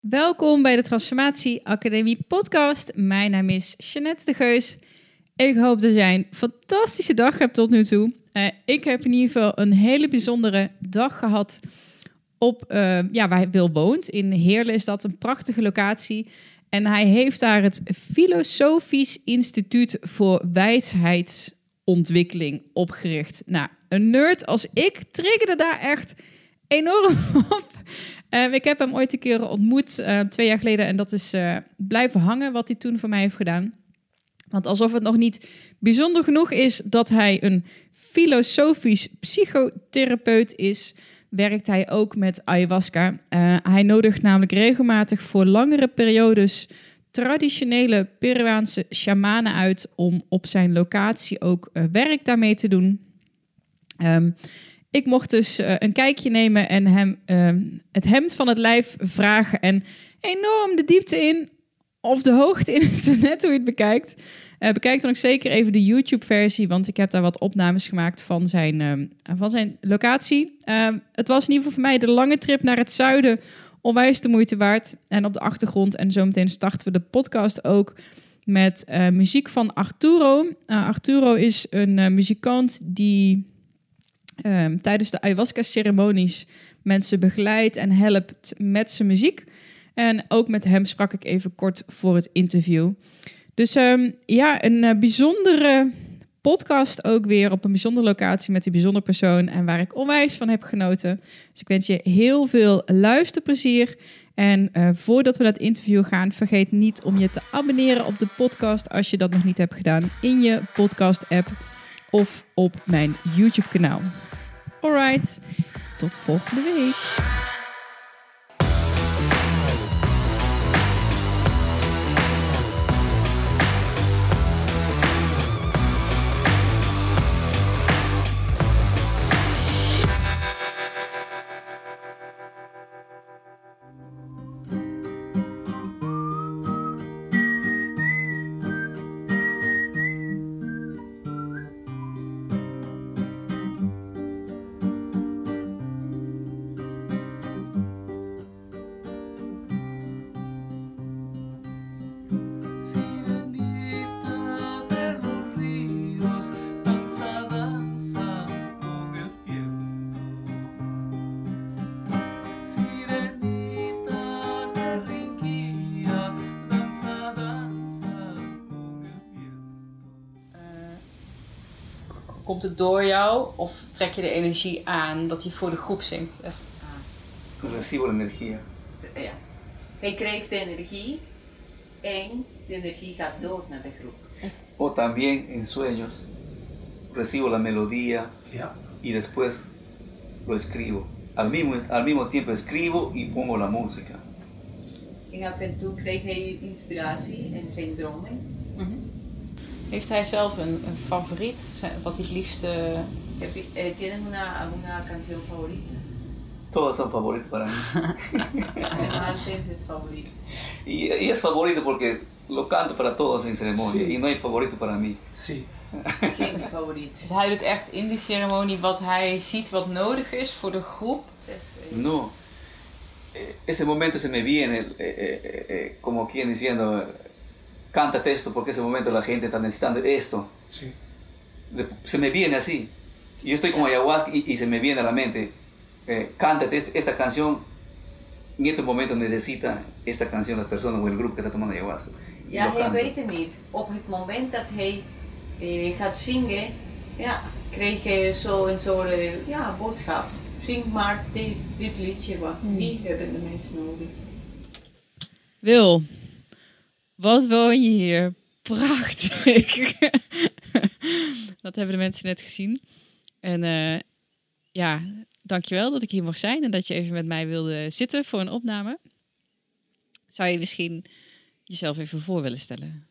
Welkom bij de Transformatie Academie podcast. Mijn naam is Jeanette de Geus. Ik hoop dat jij een fantastische dag hebt tot nu toe. Uh, ik heb in ieder geval een hele bijzondere dag gehad op uh, ja, waar Wil woont. In Heerlen is dat een prachtige locatie. En hij heeft daar het Filosofisch Instituut voor Wijsheidsontwikkeling opgericht. Nou, een nerd als ik triggerde daar echt enorm op. Uh, ik heb hem ooit een keer ontmoet, uh, twee jaar geleden. En dat is uh, blijven hangen wat hij toen voor mij heeft gedaan. Want alsof het nog niet bijzonder genoeg is dat hij een filosofisch psychotherapeut is, werkt hij ook met ayahuasca. hij nodigt namelijk regelmatig voor langere periodes traditionele Peruaanse shamanen uit om op zijn locatie ook werk daarmee te doen. Um, ik mocht dus uh, een kijkje nemen en hem uh, het hemd van het lijf vragen. En enorm de diepte in, of de hoogte in, het net hoe je het bekijkt. Uh, bekijk dan ook zeker even de YouTube-versie, want ik heb daar wat opnames gemaakt van zijn, ehm, van zijn locatie. Ehm, het was in ieder geval voor mij de lange trip naar het zuiden onwijs de moeite waard. En op de achtergrond, en zometeen starten we de podcast ook met uh, muziek van Arturo. Arturo is een muzikant die um, tijdens de ayahuasca-ceremonies mensen begeleidt en helpt met zijn muziek. En ook met hem sprak ik even kort voor het interview. Dus um, ja, een uh, bijzondere podcast ook weer op een bijzondere locatie met een bijzondere persoon en waar ik onwijs van heb genoten. Dus ik wens je heel veel luisterplezier. En uh, voordat we naar het interview gaan, vergeet niet om je te abonneren op de podcast als je dat nog niet hebt gedaan in je podcast-app of op mijn YouTube-kanaal. Alright, tot volgende week. Komt het door jou of trek je de energie aan dat je voor de groep zingt? Ah. Recibo la energía. Ja. Hij krijgt de energie en de energie gaat door naar de groep. O también en sueños recibo la melodía ja. y después lo escribo. Al mismo, al mismo tiempo escribo y pongo la música. En af en toe krijgt hij inspiratie in zijn dromen. Heeft hij zelf een, een favoriet? Wat hij het liefste... Eh, ¿Tienes una, una canción favorita? Todas son favoritas para mí. Es favorito. Y, y, es favorito porque lo canto para todos en ceremonia sí. y no hay favorito para mí. Sí. Geen is favoriet. Dus hij doet echt in die ceremonie wat hij ziet wat nodig is voor de groep? No. Ese momento se me viene eh, eh, eh, como quien diciendo cántate esto porque ese momento la gente está necesitando esto. Sí. Se me viene así. Yo estoy como ayahuasca y, y se me viene a la mente, eh, cántate esta canción. En este momento necesita esta canción las personas o el grupo que está tomando ayahuasca. Ja, hij weet het niet. Op het moment dat hij eh, gaat zingen, ja, kreeg hij zo een soort ja, boodschap. Zing maar dit, dit liedje, wat die hebben de mensen nodig. Wil, wat woon je hier? Prachtig. dat hebben de mensen net gezien. En uh, ja, dankjewel dat ik hier mocht zijn en dat je even met mij wilde zitten voor een opname. Zou je misschien jezelf even voor willen stellen?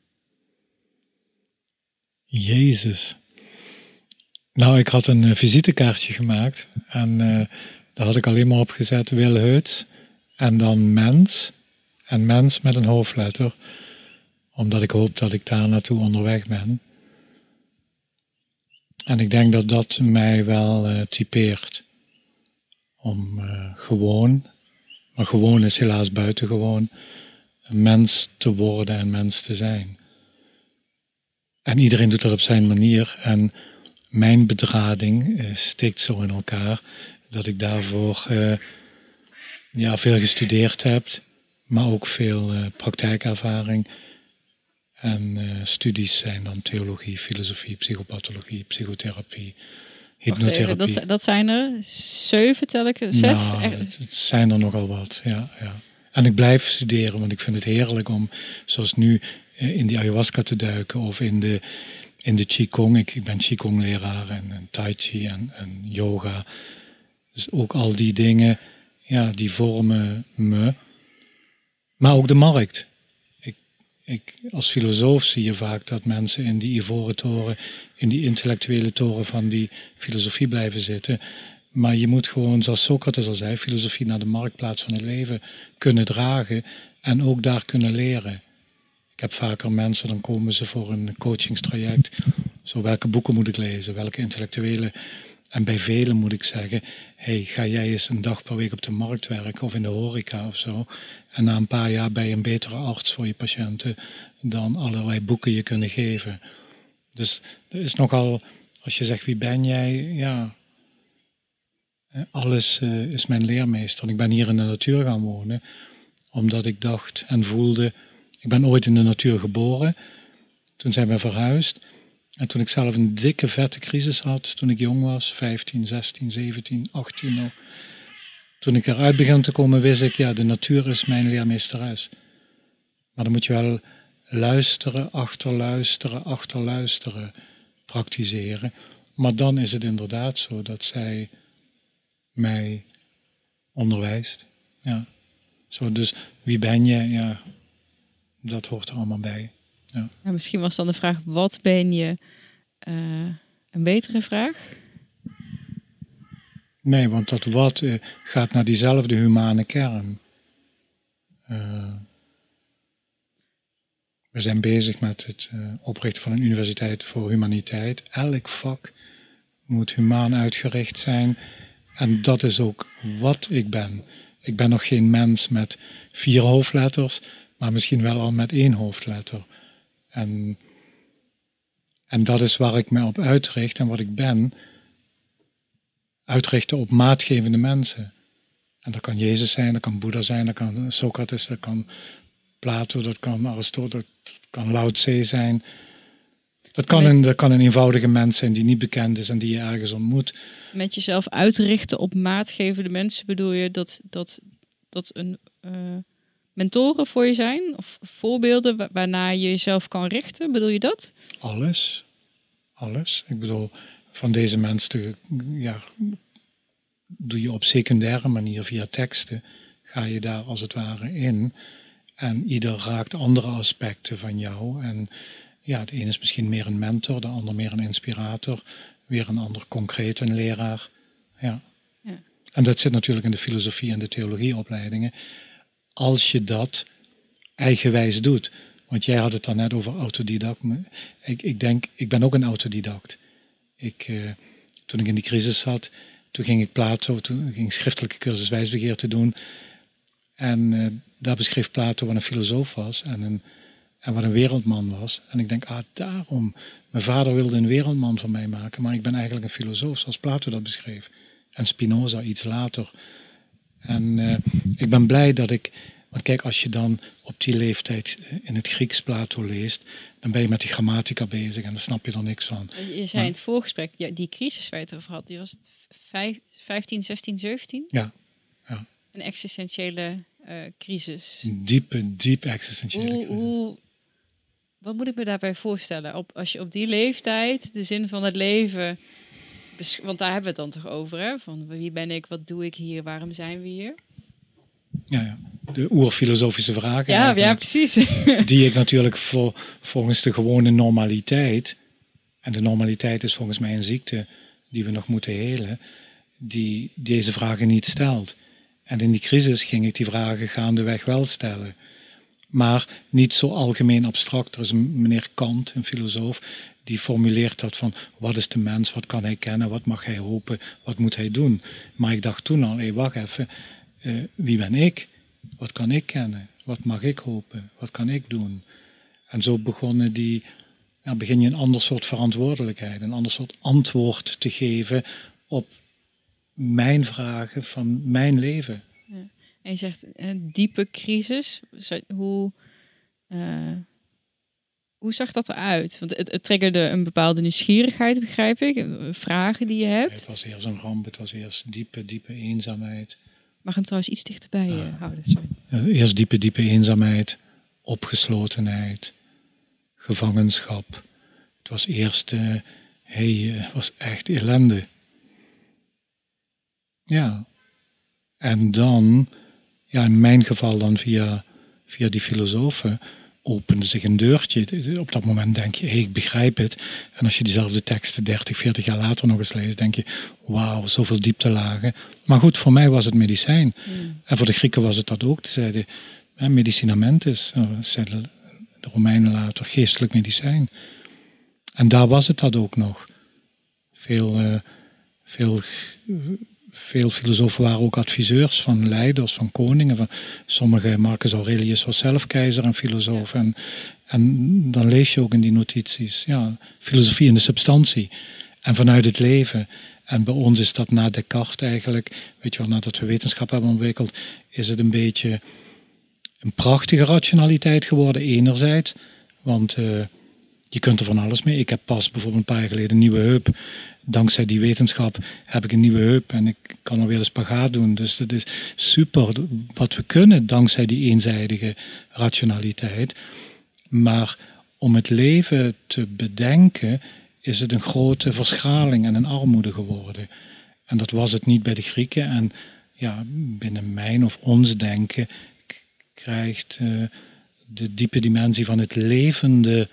Jezus. Nou, ik had een uh, visitekaartje gemaakt en uh, daar had ik alleen maar op gezet Wil en dan mens en mens met een hoofdletter omdat ik hoop dat ik daar naartoe onderweg ben. En ik denk dat dat mij wel uh, typeert. Om uh, gewoon Maar gewoon is helaas buitengewoon een mens te worden en mens te zijn. En iedereen doet dat op zijn manier. En mijn bedrading uh, steekt zo in elkaar dat ik daarvoor ja, veel gestudeerd heb, maar ook veel praktijkervaring. En studies zijn dan theologie, filosofie, psychopathologie, psychotherapie, hypnotherapie. Even, dat, dat, zijn er zeven, tel ik, zes? Nou, het zijn er nogal wat, ja, ja. En ik blijf studeren, want ik vind het heerlijk om, zoals nu, in die ayahuasca te duiken of in de, in de Qigong. Ik, ik ben Qigong-leraar en, en, Tai Chi en, en, yoga. Dus ook al die dingen, ja, die vormen me. Maar ook de markt. Ik, als filosoof zie je vaak dat mensen in die ivoren toren, in die intellectuele toren van die filosofie blijven zitten. Maar je moet gewoon, zoals Socrates al zei, filosofie naar de marktplaats van het leven kunnen dragen en ook daar kunnen leren. Ik heb vaker mensen, dan komen ze voor een coachingstraject. Zo, welke boeken moet ik lezen? Welke intellectuele? En bij velen moet ik zeggen, hey, ga jij eens een dag per week op de markt werken of in de horeca of zo. En na een paar jaar je een betere arts voor je patiënten dan allerlei boeken je kunnen geven. Dus er is nogal, als je zegt wie ben jij, ja, alles uh, is mijn leermeester. Ik ben hier in de natuur gaan wonen, omdat ik dacht en voelde, ik ben ooit in de natuur geboren. Toen zijn we verhuisd. En toen ik zelf een dikke, vette crisis had, toen ik jong was, 15, 16, 17, 18 nog. Toen ik eruit begon te komen, wist ik, ja, de natuur is mijn leermeesteres. Maar dan moet je wel luisteren, achterluisteren, achterluisteren, praktiseren. Maar dan is het inderdaad zo dat zij mij onderwijst. Ja. Zo, dus wie ben je? Ja, dat hoort er allemaal bij. Ja. ja misschien was dan de vraag, wat ben je uh, een betere vraag? Nee, want dat wat uh, gaat naar diezelfde humane kern. Uh, we zijn bezig met het oprichten van een universiteit voor humaniteit. Elk vak moet humaan uitgericht zijn. En dat is ook wat ik ben. Ik ben nog geen mens met vier hoofdletters, maar misschien wel al met één hoofdletter. En, en dat is waar ik me op uitricht en wat ik ben. Uitrichten op maatgevende mensen. En dat kan Jezus zijn, dat kan Boeddha zijn, dat kan Socrates, dat kan Plato, dat kan Aristoteles, dat kan Lao Tse zijn. Dat kan, een, dat kan een eenvoudige mens zijn die niet bekend is en die je ergens ontmoet. Met jezelf uitrichten op maatgevende mensen bedoel je dat, dat, dat een uh, mentoren voor je zijn? Of voorbeelden waarnaar je jezelf kan richten? Bedoel je dat? Alles. Alles. Ik bedoel, van deze mensen ja, doe je op secundaire manier via teksten, ga je daar als het ware in. En ieder raakt andere aspecten van jou. En ja, de een is misschien meer een mentor, de ander meer een inspirator, weer een ander concreet een leraar. Ja. ja. En dat zit natuurlijk in de filosofie en de theologieopleidingen als je dat eigenwijs doet. Want jij had het dan net over autodidact. Ik, ik denk, ik ben ook een autodidact. Ik, uh, toen ik in die crisis zat, toen ging ik Plato, toen ging ik schriftelijke cursus wijsbegeer te doen. En uh, daar beschreef Plato wat een filosoof was en, een, en wat een wereldman was. En ik denk, ah, daarom. Mijn vader wilde een wereldman van mij maken, maar ik ben eigenlijk een filosoof, zoals Plato dat beschreef. En Spinoza iets later. En uh, ik ben blij dat ik, want kijk, als je dan op die leeftijd eh, in het Grieks Plato leest, dan ben je met die grammatica bezig en dan snap je er niks van. Je zei in het voorgesprek, ja, die crisis waar je het over had, die was 15, 16, 17? Ja. ja. Een existentiële uh, crisis. Een diepe, diep existentiële hoe, crisis. Hoe, wat moet ik me daarbij voorstellen? Op, als je op die leeftijd de zin van het leven want daar hebben we het dan toch over, hè? Van wie ben ik, wat doe ik hier, waarom zijn we hier? Ja, ja. de oerfilosofische vragen. Ja, ja, precies. die ik natuurlijk voor, volgens de gewone normaliteit, en de normaliteit is volgens mij een ziekte die we nog moeten helen, die deze vragen niet stelt. En in die crisis ging ik die vragen gaandeweg wel stellen. Maar niet zo algemeen abstract. Er is een meneer Kant, een filosoof, die formuleert dat van wat is de mens, wat kan hij kennen, wat mag hij hopen, wat moet hij doen. Maar ik dacht toen al, hé, wacht even, uh, wie ben ik? Wat kan ik kennen? Wat mag ik hopen? Wat kan ik doen? En zo begonnen die, ja, begin je een ander soort verantwoordelijkheid, een ander soort antwoord te geven op mijn vragen van mijn leven. En je zegt een diepe crisis. Hoe, eh, hoe zag dat eruit? Want het, het triggerde een bepaalde nieuwsgierigheid, begrijp ik. eh, Vragen die je hebt. Het was eerst een ramp, het was eerst diepe, diepe eenzaamheid. Mag hem trouwens iets dichterbij eh, houden. Sorry. Eerst diepe, diepe eenzaamheid, opgeslotenheid, gevangenschap. Het was eerst, eh hey, eh, was echt ellende. Ja. En dan, ja, in mijn geval dan via, via die filosofen, opende zich een deurtje. Op dat moment denk je, hey, ik begrijp het. En als je diezelfde teksten 30, 40 jaar later nog eens leest, denk je, wauw, zoveel dieptelagen. Maar goed, voor mij was het medicijn. En voor de Grieken was het dat ook. Ze zeiden, hè, medicinamentus, eh, zeiden de Romeinen later, geestelijk medicijn. En daar was het dat ook nog. Veel, eh, veel, veel filosofen waren ook adviseurs van leiders, van koningen. Van, sommige, Marcus Aurelius was zelf keizer en filosoof. En, en dan lees je ook in die notities, ja, filosofie in de substantie. En vanuit het leven. En bij ons is dat na Descartes eigenlijk, weet je wel, nadat we wetenschap hebben ontwikkeld, is het een beetje een prachtige rationaliteit geworden, enerzijds. Want eh, je kunt er van alles mee. Ik heb pas bijvoorbeeld een paar jaar geleden een nieuwe heup. Dankzij die wetenschap heb ik een nieuwe heup en ik kan er weer een spagaat doen. Dus dat is super wat we kunnen dankzij die eenzijdige rationaliteit. Maar om het leven te bedenken is het een grote verschaling en een armoede geworden. En dat was het niet bij de Grieken. En ja, binnen mijn of ons denken krijgt eh, de diepe dimensie van het levende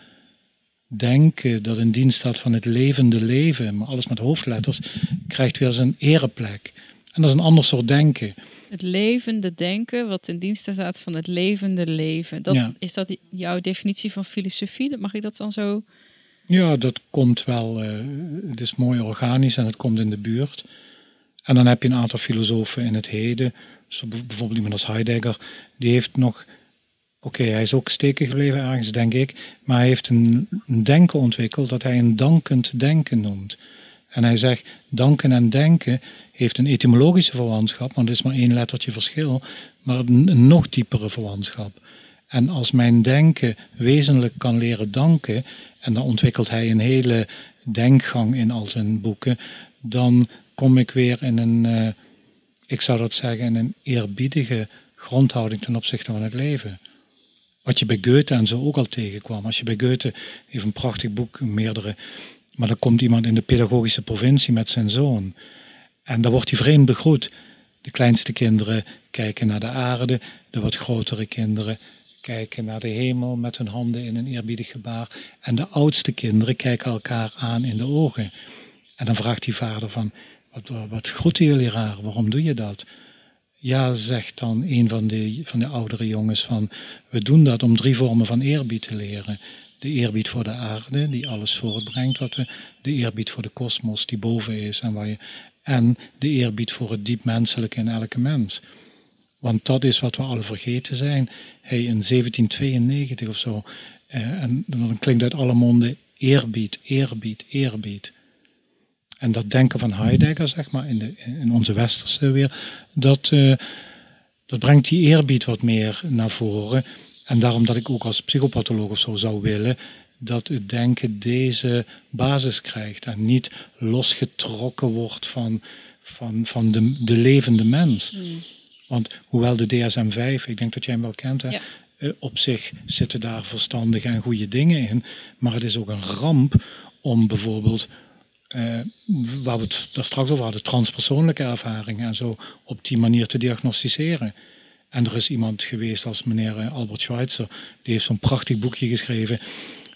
denken, dat in dienst staat van het levende leven, maar alles met hoofdletters, krijgt weer zijn ereplek. En dat is een ander soort denken. Het levende denken, wat in dienst staat van het levende leven. Dat, Ja. Is dat jouw definitie van filosofie? Mag ik dat dan zo... Ja, dat komt wel. eh, het is mooi organisch en het komt in de buurt. En dan heb je een aantal filosofen in het heden. Zo bijvoorbeeld iemand als Heidegger. Die heeft nog. Oké, hij is ook steken gebleven ergens, denk ik. Maar hij heeft een, denken ontwikkeld dat hij een dankend denken noemt. En hij zegt: danken en denken heeft een etymologische verwantschap, want er is maar één lettertje verschil. Maar een, een nog diepere verwantschap. En als mijn denken wezenlijk kan leren danken, en dan ontwikkelt hij een hele denkgang in al zijn boeken, dan kom ik weer in een, eh, ik zou dat zeggen, in een eerbiedige grondhouding ten opzichte van het leven. Wat je bij Goethe en zo ook al tegenkwam. Als je bij Goethe heeft een prachtig boek, meerdere, maar dan komt iemand in de pedagogische provincie met zijn zoon. En dan wordt hij vreemd begroet. De kleinste kinderen kijken naar de aarde, de wat grotere kinderen kijken naar de hemel met hun handen in een eerbiedig gebaar. En de oudste kinderen kijken elkaar aan in de ogen. En dan vraagt die vader van, wat, wat, groeten jullie raar, waarom doe je dat? Ja, zegt dan een van de, van de oudere jongens van, we doen dat om drie vormen van eerbied te leren. De eerbied voor de aarde, die alles voortbrengt wat we, de eerbied voor de kosmos die boven is en waar je, en de eerbied voor het diep menselijke in elke mens. Want dat is wat we alle vergeten zijn. Hey, in 1792 of zo. eh, en dan klinkt uit alle monden eerbied, eerbied, eerbied. En dat denken van Heidegger, zeg maar, in, de, in onze westerse weer, dat, eh, dat brengt die eerbied wat meer naar voren. En daarom dat ik ook als psychopatholoog of zo zou willen dat het denken deze basis krijgt en niet losgetrokken wordt van, van, van de, de levende mens. Want hoewel de DSM-5, ik denk dat jij hem wel kent, hè, Ja. eh, op zich zitten daar verstandige en goede dingen in. Maar het is ook een ramp om bijvoorbeeld, eh, waar we het daar straks over hadden, transpersoonlijke ervaringen en zo op die manier te diagnosticeren. En er is iemand geweest als meneer eh, Albert Schweitzer, die heeft zo'n prachtig boekje geschreven,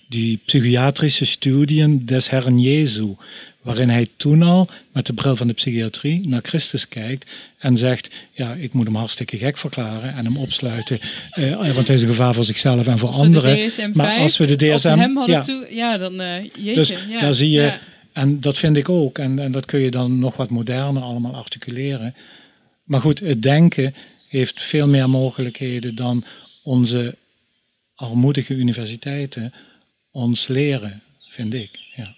die psychiatrische studien des Herrn Jezu, waarin hij toen al met de bril van de psychiatrie naar Christus kijkt en zegt, ja, ik moet hem hartstikke gek verklaren en hem opsluiten, eh, want hij is een gevaar voor zichzelf en voor Als anderen. de DSM-5 maar als we de DSM, op hem hadden ja, toe... Ja, dan... eh jeetje, dus ja. daar zie je, Ja. En dat vind ik ook, en, en dat kun je dan nog wat moderner allemaal articuleren. Maar goed, het denken heeft veel meer mogelijkheden dan onze armoedige universiteiten ons leren, vind ik. Ja.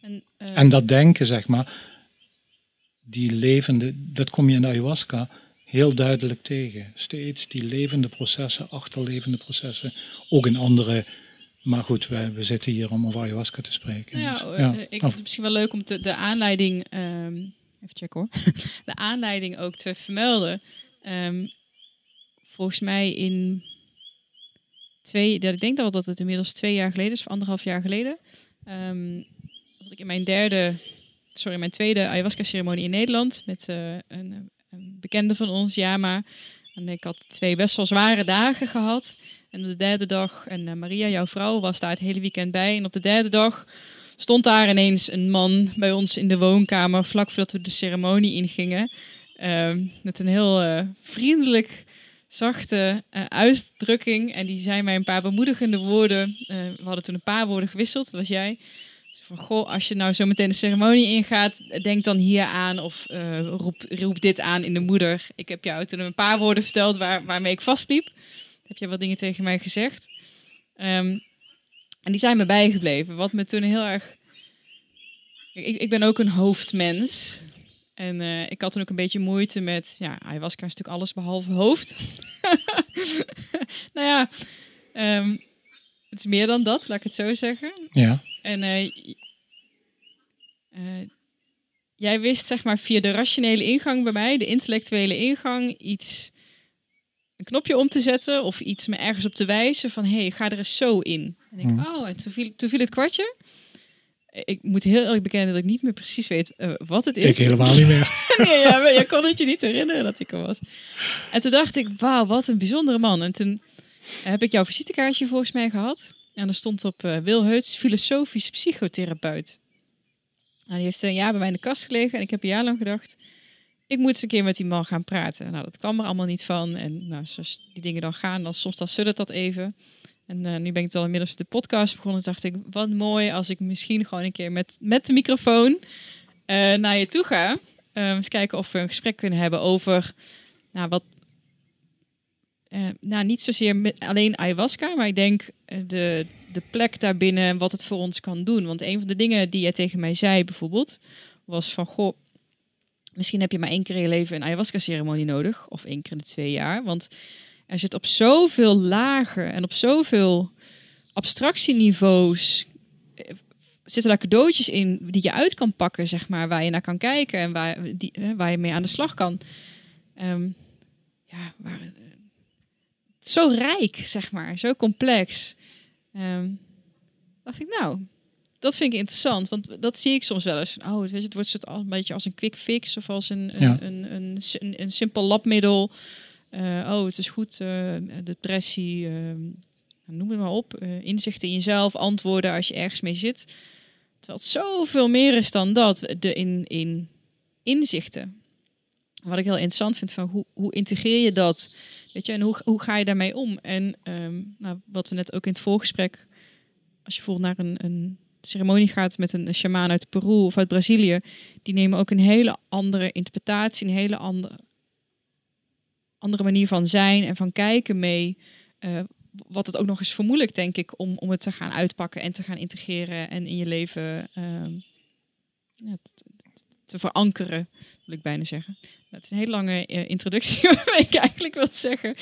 En, eh, En dat denken, zeg maar, die levende, dat kom je in de ayahuasca heel duidelijk tegen. Steeds die levende processen, achterlevende processen, ook in andere. Maar goed, we, we zitten hier om over ayahuasca te spreken. Nou ja, Dus, eh, ja. ik Oh, vind het misschien wel leuk om te, de aanleiding, ehm, even checken hoor, de aanleiding ook te vermelden. Ehm, volgens mij in twee, ik denk dat dat het inmiddels twee jaar geleden is, of anderhalf jaar geleden, ehm, dat ik in mijn derde, sorry, mijn tweede ayahuasca-ceremonie in Nederland met eh, een, een bekende van ons, Jama. En ik had twee best wel zware dagen gehad. En op de derde dag, en eh, Maria, jouw vrouw, was daar het hele weekend bij. En op de derde dag stond daar ineens een man bij ons in de woonkamer, vlak voordat we de ceremonie ingingen. Ehm, met een heel eh, vriendelijk, zachte eh, uitdrukking. En die zei mij een paar bemoedigende woorden. We hadden toen een paar woorden gewisseld, dat was jij. Zo Van, goh, als je nou zo meteen de ceremonie ingaat, denk dan hier aan of roep, roep dit aan in de moeder. Ik heb jou toen een paar woorden verteld waar, waarmee ik vastliep. Heb je wat dingen tegen mij gezegd? Ehm, en die zijn me bijgebleven. Wat me toen heel erg. Ik, ik ben ook een hoofdmens. En eh, ik had toen ook een beetje moeite met. Ja, ayahuasca is natuurlijk alles behalve hoofd. nou ja, ehm, het is meer dan dat, laat ik het zo zeggen. ja. En eh, eh, jij wist, zeg maar, via de rationele ingang bij mij, de intellectuele ingang, iets, een knopje om te zetten of iets me ergens op te wijzen van, hé, hey, ga er eens zo in. En ik, Hmm. oh, en toen viel, toen viel het kwartje. Ik moet heel eerlijk bekennen dat ik niet meer precies weet eh, wat het is. Ik helemaal niet meer. nee, ja, maar je kon het je niet herinneren dat ik er was. En toen dacht ik, wauw, wat een bijzondere man. En toen heb ik jouw visitekaartje volgens mij gehad. En er stond op eh Wil Heuts, filosofisch psychotherapeut. Nou, die heeft een jaar bij mij in de kast gelegen. En ik heb een jaar lang gedacht, ik moet eens een keer met die man gaan praten. Nou, dat kwam er allemaal niet van. En nou, zoals die dingen dan gaan, dan soms dan suddert dat even. En eh, nu ben ik al inmiddels de podcast begonnen. dacht ik, wat mooi als ik misschien gewoon een keer met, met de microfoon eh, naar je toe ga. Eh, eens kijken of we een gesprek kunnen hebben over nou, wat. nou, niet zozeer met alleen ayahuasca, maar ik denk de, de plek daarbinnen en wat het voor ons kan doen. Want een van de dingen die jij tegen mij zei bijvoorbeeld, was van goh, misschien heb je maar één keer in je leven een ayahuasca-ceremonie nodig, of één keer in de twee jaar. Want er zit op zoveel lagen en op zoveel abstractieniveaus eh, zitten daar cadeautjes in die je uit kan pakken, zeg maar, waar je naar kan kijken en waar, die, eh, waar je mee aan de slag kan. Ehm, ja, waar, eh, zo rijk, zeg maar, zo complex. Ehm, dacht ik, nou, dat vind ik interessant, want dat zie ik soms wel eens. Oh, het wordt een beetje als een quick fix of als een, een, Ja. een, een, een, een simpel labmiddel. Eh, oh, het is goed, eh, depressie, ehm, noem het maar op. eh, inzichten in jezelf, antwoorden als je ergens mee zit. Terwijl het zoveel meer is dan dat, de in, in inzichten. Wat ik heel interessant vind, van hoe, hoe integreer je dat? Weet je, en hoe, hoe ga je daarmee om? En ehm, nou, wat we net ook in het voorgesprek, als je bijvoorbeeld naar een, een ceremonie gaat met een shamaan uit Peru of uit Brazilië, die nemen ook een hele andere interpretatie, een hele andere, andere manier van zijn en van kijken mee. eh, wat het ook nog eens vermoeilijk, denk ik, om, om het te gaan uitpakken en te gaan integreren en in je leven ehm, te, te- verankeren, wil ik bijna zeggen. Dat is een hele lange eh, introductie, waarmee ik eigenlijk wil zeggen.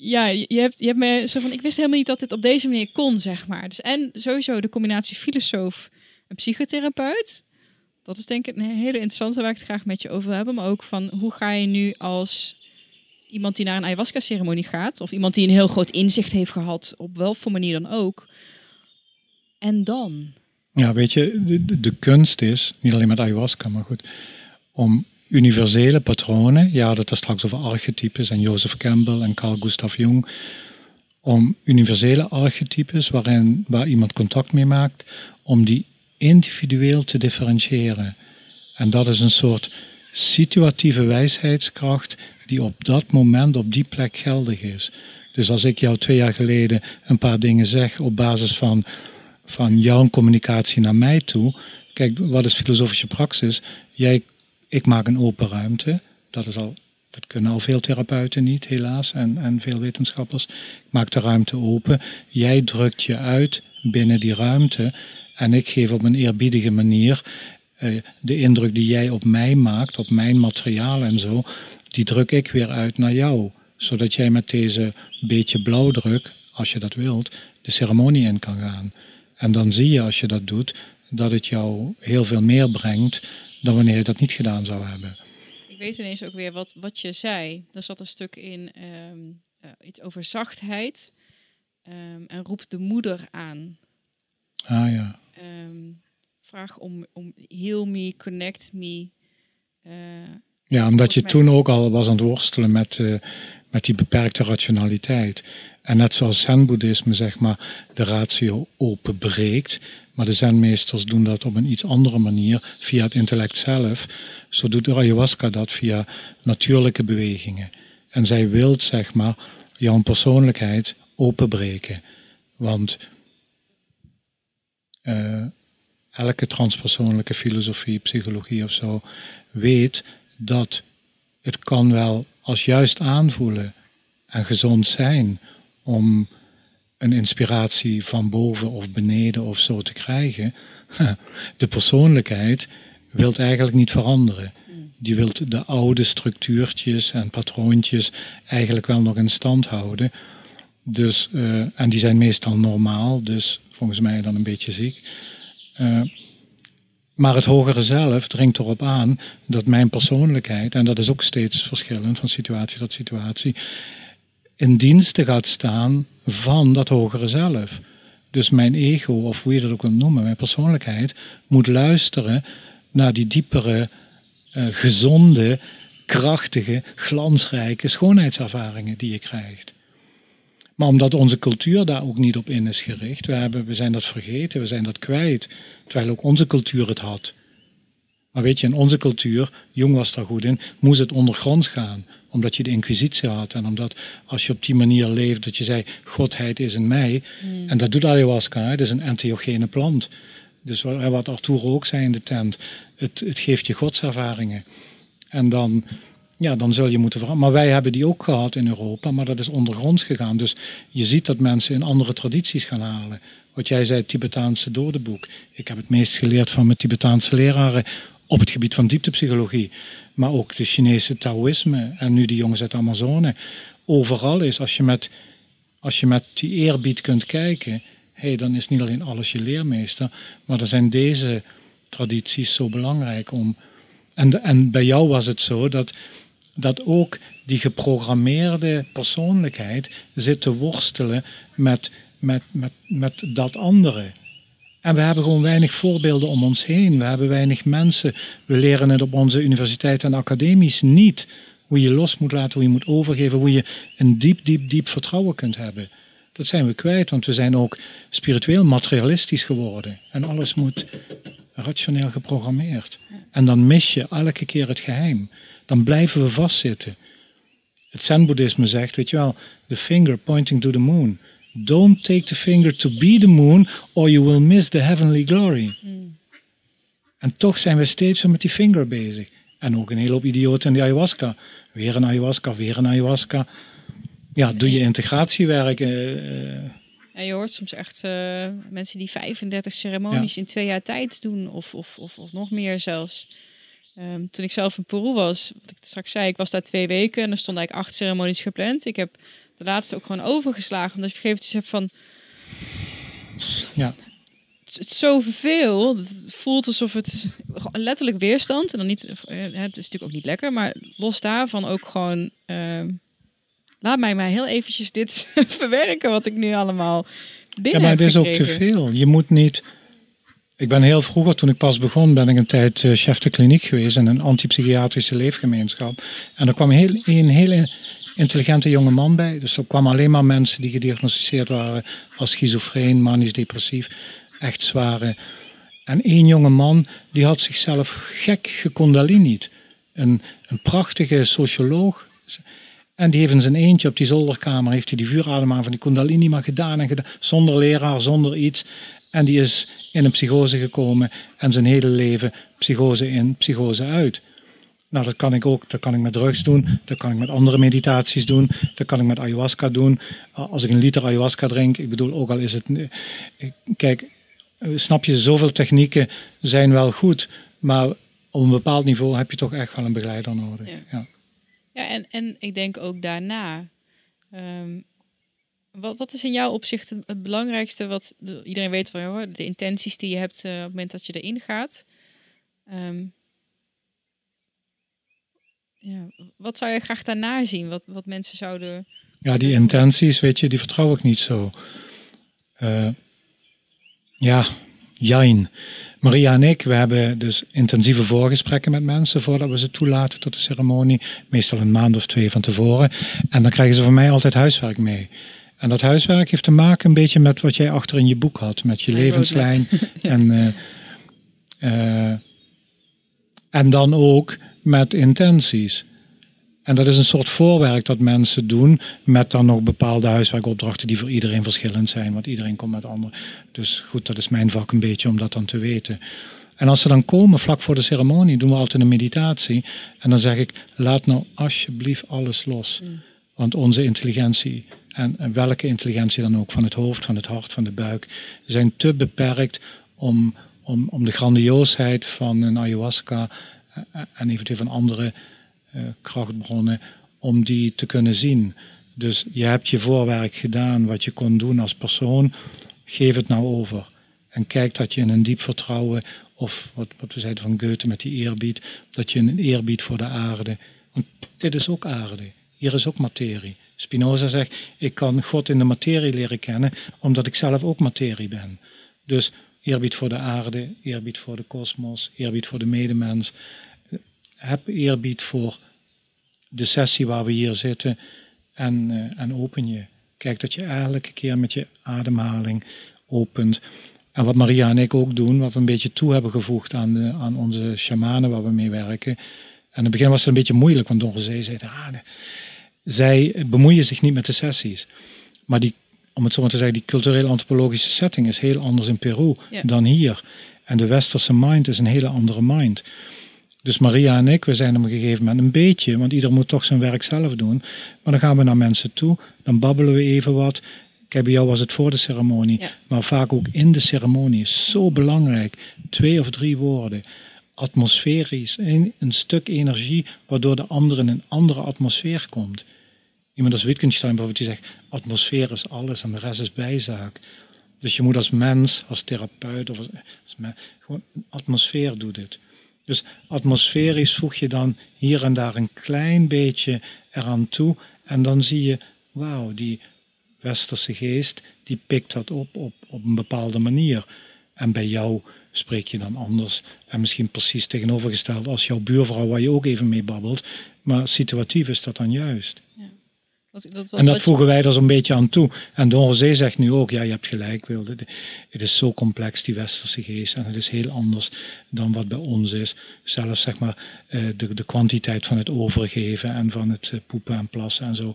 Ja, je hebt, je hebt me zo van, ik wist helemaal niet dat dit op deze manier kon, zeg maar. Dus en sowieso de combinatie filosoof en psychotherapeut. Dat is denk ik een hele interessante waar ik het graag met je over wil hebben. Maar ook van, hoe ga je nu als iemand die naar een ayahuasca-ceremonie gaat... of iemand die een heel groot inzicht heeft gehad, op welke manier dan ook... En dan? Ja, weet je, de, de kunst is, niet alleen met ayahuasca, maar goed, om universele patronen, ja, dat er straks over archetypes en Joseph Campbell en Carl Gustav Jung, om universele archetypes waarin, waar iemand contact mee maakt, om die individueel te differentiëren. En dat is een soort situatieve wijsheidskracht die op dat moment op die plek geldig is. Dus als ik jou twee jaar geleden een paar dingen zeg op basis van, van jouw communicatie naar mij toe. Kijk, wat is filosofische praxis? Jij, ik maak een open ruimte Dat, is al, dat kunnen al veel therapeuten niet, helaas, en, en veel wetenschappers. Ik maak de ruimte open. Jij drukt je uit binnen die ruimte. En ik geef op een eerbiedige manier eh, de indruk die jij op mij maakt, op mijn materiaal en zo, die druk ik weer uit naar jou. Zodat jij met deze beetje blauwdruk, als je dat wilt, de ceremonie in kan gaan. En dan zie je als je dat doet, dat het jou heel veel meer brengt dan wanneer je dat niet gedaan zou hebben. Ik weet ineens ook weer wat, wat je zei. Er zat een stuk in ehm, eh, iets over zachtheid ehm, en roep de moeder aan. Ah ja. Ehm, vraag om, om heal me, connect me. Uh, ja, omdat je toen ook al was aan het worstelen met, uh, met die beperkte rationaliteit. En net zoals zen-boeddhisme zeg maar de ratio openbreekt, maar de zenmeesters doen dat op een iets andere manier via het intellect zelf. Zo doet de ayahuasca dat via natuurlijke bewegingen. En zij wil zeg maar jouw persoonlijkheid openbreken. Want uh, elke transpersoonlijke filosofie, psychologie of zo weet dat het kan wel als juist aanvoelen en gezond zijn om een inspiratie van boven of beneden of zo te krijgen. De persoonlijkheid wil eigenlijk niet veranderen. Die wil de oude structuurtjes en patroontjes eigenlijk wel nog in stand houden. Dus, uh, en die zijn meestal normaal, dus volgens mij dan een beetje ziek. Uh, maar het hogere zelf dringt erop aan dat mijn persoonlijkheid, en dat is ook steeds verschillend van situatie tot situatie, in dienste gaat staan van dat hogere zelf. Dus mijn ego, of hoe je dat ook wil noemen, mijn persoonlijkheid, moet luisteren naar die diepere, uh, gezonde, krachtige, glansrijke schoonheidservaringen die je krijgt. Maar omdat onze cultuur daar ook niet op in is gericht, we, hebben, we zijn dat vergeten, we zijn dat kwijt, terwijl ook onze cultuur het had. Maar weet je, in onze cultuur, Jong was daar goed in, moest het ondergronds gaan. Omdat je de inquisitie had en omdat als je op die manier leeft, dat je zei, godheid is in mij. Hmm. En dat doet ayahuasca, het is een entheogene plant. Dus wat Arturo ook zei in de tent, het, het geeft je godservaringen. En dan ja, dan zul je moeten veranderen. Maar wij hebben die ook gehad in Europa, maar dat is ondergronds gegaan. Dus je ziet dat mensen in andere tradities gaan halen. Wat jij zei, het Tibetaanse dodenboek. Ik heb het meest geleerd van mijn Tibetaanse leraren op het gebied van dieptepsychologie. Maar ook de Chinese Taoïsme en nu die jongens uit de Amazone. Overal is, als je met, als je met die eerbied kunt kijken, hey, dan is niet alleen alles je leermeester, maar dan zijn deze tradities zo belangrijk om. En, en bij jou was het zo dat dat ook die geprogrammeerde persoonlijkheid zit te worstelen met, met, met, met dat andere. En we hebben gewoon weinig voorbeelden om ons heen. We hebben weinig mensen. We leren het op onze universiteiten en academies niet. Hoe je los moet laten, hoe je moet overgeven, hoe je een diep, diep, diep vertrouwen kunt hebben. Dat zijn we kwijt, want we zijn ook spiritueel materialistisch geworden. En alles moet rationeel geprogrammeerd. En dan mis je elke keer het geheim dan blijven we vastzitten. Het Zen-boeddhisme zegt, weet je wel, the finger pointing to the moon. Don't take the finger to be the moon, or you will miss the heavenly glory. Hmm. En toch zijn we steeds weer met die vinger bezig. En ook een hele hoop idioten in de ayahuasca. Weer een ayahuasca, weer een ayahuasca. Ja, doe je integratiewerk. Uh, ja, je hoort soms echt uh, mensen die 35 ceremonies in twee jaar tijd doen, of, of, of, of nog meer zelfs. Ehm, toen ik zelf in Peru was, wat ik straks zei, ik was daar twee weken en er stonden eigenlijk acht ceremonies gepland. Ik heb de laatste ook gewoon overgeslagen, omdat je op een gegeven moment hebt van... Ja. Het, is zoveel. Het voelt alsof het letterlijk weerstand. En dan niet, eh, het is natuurlijk ook niet lekker, maar los daarvan ook gewoon. Ehm, laat mij maar heel eventjes dit verwerken wat ik nu allemaal binnen Ja, maar het is ook te veel. Je moet niet ik ben heel vroeger, toen ik pas begon, ben ik een tijd uh, chef de kliniek geweest in een antipsychiatrische leefgemeenschap. En er kwam heel, een hele intelligente jonge man bij. Dus er kwamen alleen maar mensen die gediagnosticeerd waren als schizofreen, manisch depressief, echt zware. En één jonge man, die had zichzelf gek gekondalinied. Een, een prachtige socioloog. En die heeft in zijn eentje op die zolderkamer, heeft hij die vuuradem aan van die kundalini maar gedaan en gedaan. Zonder leraar, zonder iets. En die is in een psychose gekomen en zijn hele leven psychose in, psychose uit. Nou, dat kan ik ook. Dat kan ik met drugs doen. Dat kan ik met andere meditaties doen. Dat kan ik met ayahuasca doen. Als ik een liter ayahuasca drink, ik bedoel, ook al is het. Kijk, snap je, zoveel technieken zijn wel goed. Maar op een bepaald niveau heb je toch echt wel een begeleider nodig. Ja, ja. ja en, en ik denk ook daarna. Ehm, wat, wat is in jouw opzicht het, belangrijkste wat iedereen weet van joh, de intenties die je hebt uh, op het moment dat je erin gaat? Um, ja, wat zou je graag daarna zien? Wat, wat mensen zouden. Ja, die intenties, weet je, die vertrouw ik niet zo. Uh, ja, Jain. Maria en ik, we hebben dus intensieve voorgesprekken met mensen voordat we ze toelaten tot de ceremonie. Meestal een maand of twee van tevoren. En dan krijgen ze van mij altijd huiswerk mee. En dat huiswerk heeft te maken een beetje met wat jij achter in je boek had, met je levenslijn. en, uh, uh, en dan ook met intenties. En dat is een soort voorwerk dat mensen doen met dan nog bepaalde huiswerkopdrachten die voor iedereen verschillend zijn, want iedereen komt met andere. Dus goed, dat is mijn vak een beetje om dat dan te weten. En als ze dan komen vlak voor de ceremonie, doen we altijd een meditatie. En dan zeg ik, laat nou alsjeblieft alles los. Mm. Want onze intelligentie, en, en welke intelligentie dan ook, van het hoofd, van het hart, van de buik, zijn te beperkt om, om, om de grandioosheid van een ayahuasca en eventueel van andere uh, krachtbronnen, om die te kunnen zien. Dus je hebt je voorwerk gedaan, wat je kon doen als persoon, geef het nou over. En kijk dat je in een diep vertrouwen, of wat, wat we zeiden van Goethe met die eerbied, dat je een eerbied voor de aarde. Want dit is ook aarde, hier is ook materie. Spinoza zegt, ik kan God in de materie leren kennen, omdat ik zelf ook materie ben. Dus eerbied voor de aarde, eerbied voor de kosmos, eerbied voor de medemens heb eerbied voor de sessie waar we hier zitten en, uh, en open je. Kijk dat je elke keer met je ademhaling opent. En wat Maria en ik ook doen, wat we een beetje toe hebben gevoegd aan, de, aan onze shamanen waar we mee werken. En in het begin was het een beetje moeilijk, want Don José zei, ah, zij bemoeien zich niet met de sessies. Maar die, om het zo maar te zeggen, die cultureel-antropologische setting is heel anders in Peru dan hier. En de westerse mind is een hele andere mind. Dus Maria en ik, we zijn op een gegeven moment een beetje, want ieder moet toch zijn werk zelf doen. Maar dan gaan we naar mensen toe, dan babbelen we even wat. Kijk, bij jou was het voor de ceremonie, maar vaak ook in de ceremonie is zo belangrijk. Twee of drie woorden. Atmosferisch, een, een stuk energie, waardoor de ander in een andere atmosfeer komt. Iemand als Wittgenstein bijvoorbeeld, die zegt, atmosfeer is alles en de rest is bijzaak. Dus je moet als mens, als therapeut, of als, gewoon atmosfeer doet dit. Dus atmosferisch voeg je dan hier en daar een klein beetje eraan toe. En dan zie je, wauw, die westerse geest, die pikt dat op, op op een bepaalde manier. En bij jou spreek je dan anders. En misschien precies tegenovergesteld als jouw buurvrouw, waar je ook even mee babbelt. Maar situatief is dat dan juist. En dat voegen wij er zo'n beetje aan toe. En Don José zegt nu ook, ja, je hebt gelijk, Wilde. Het is zo complex, die westerse geest. En het is heel anders dan wat bij ons is. Zelfs, zeg maar, eh, de, de kwantiteit van het overgeven en van het eh, poepen en plassen en zo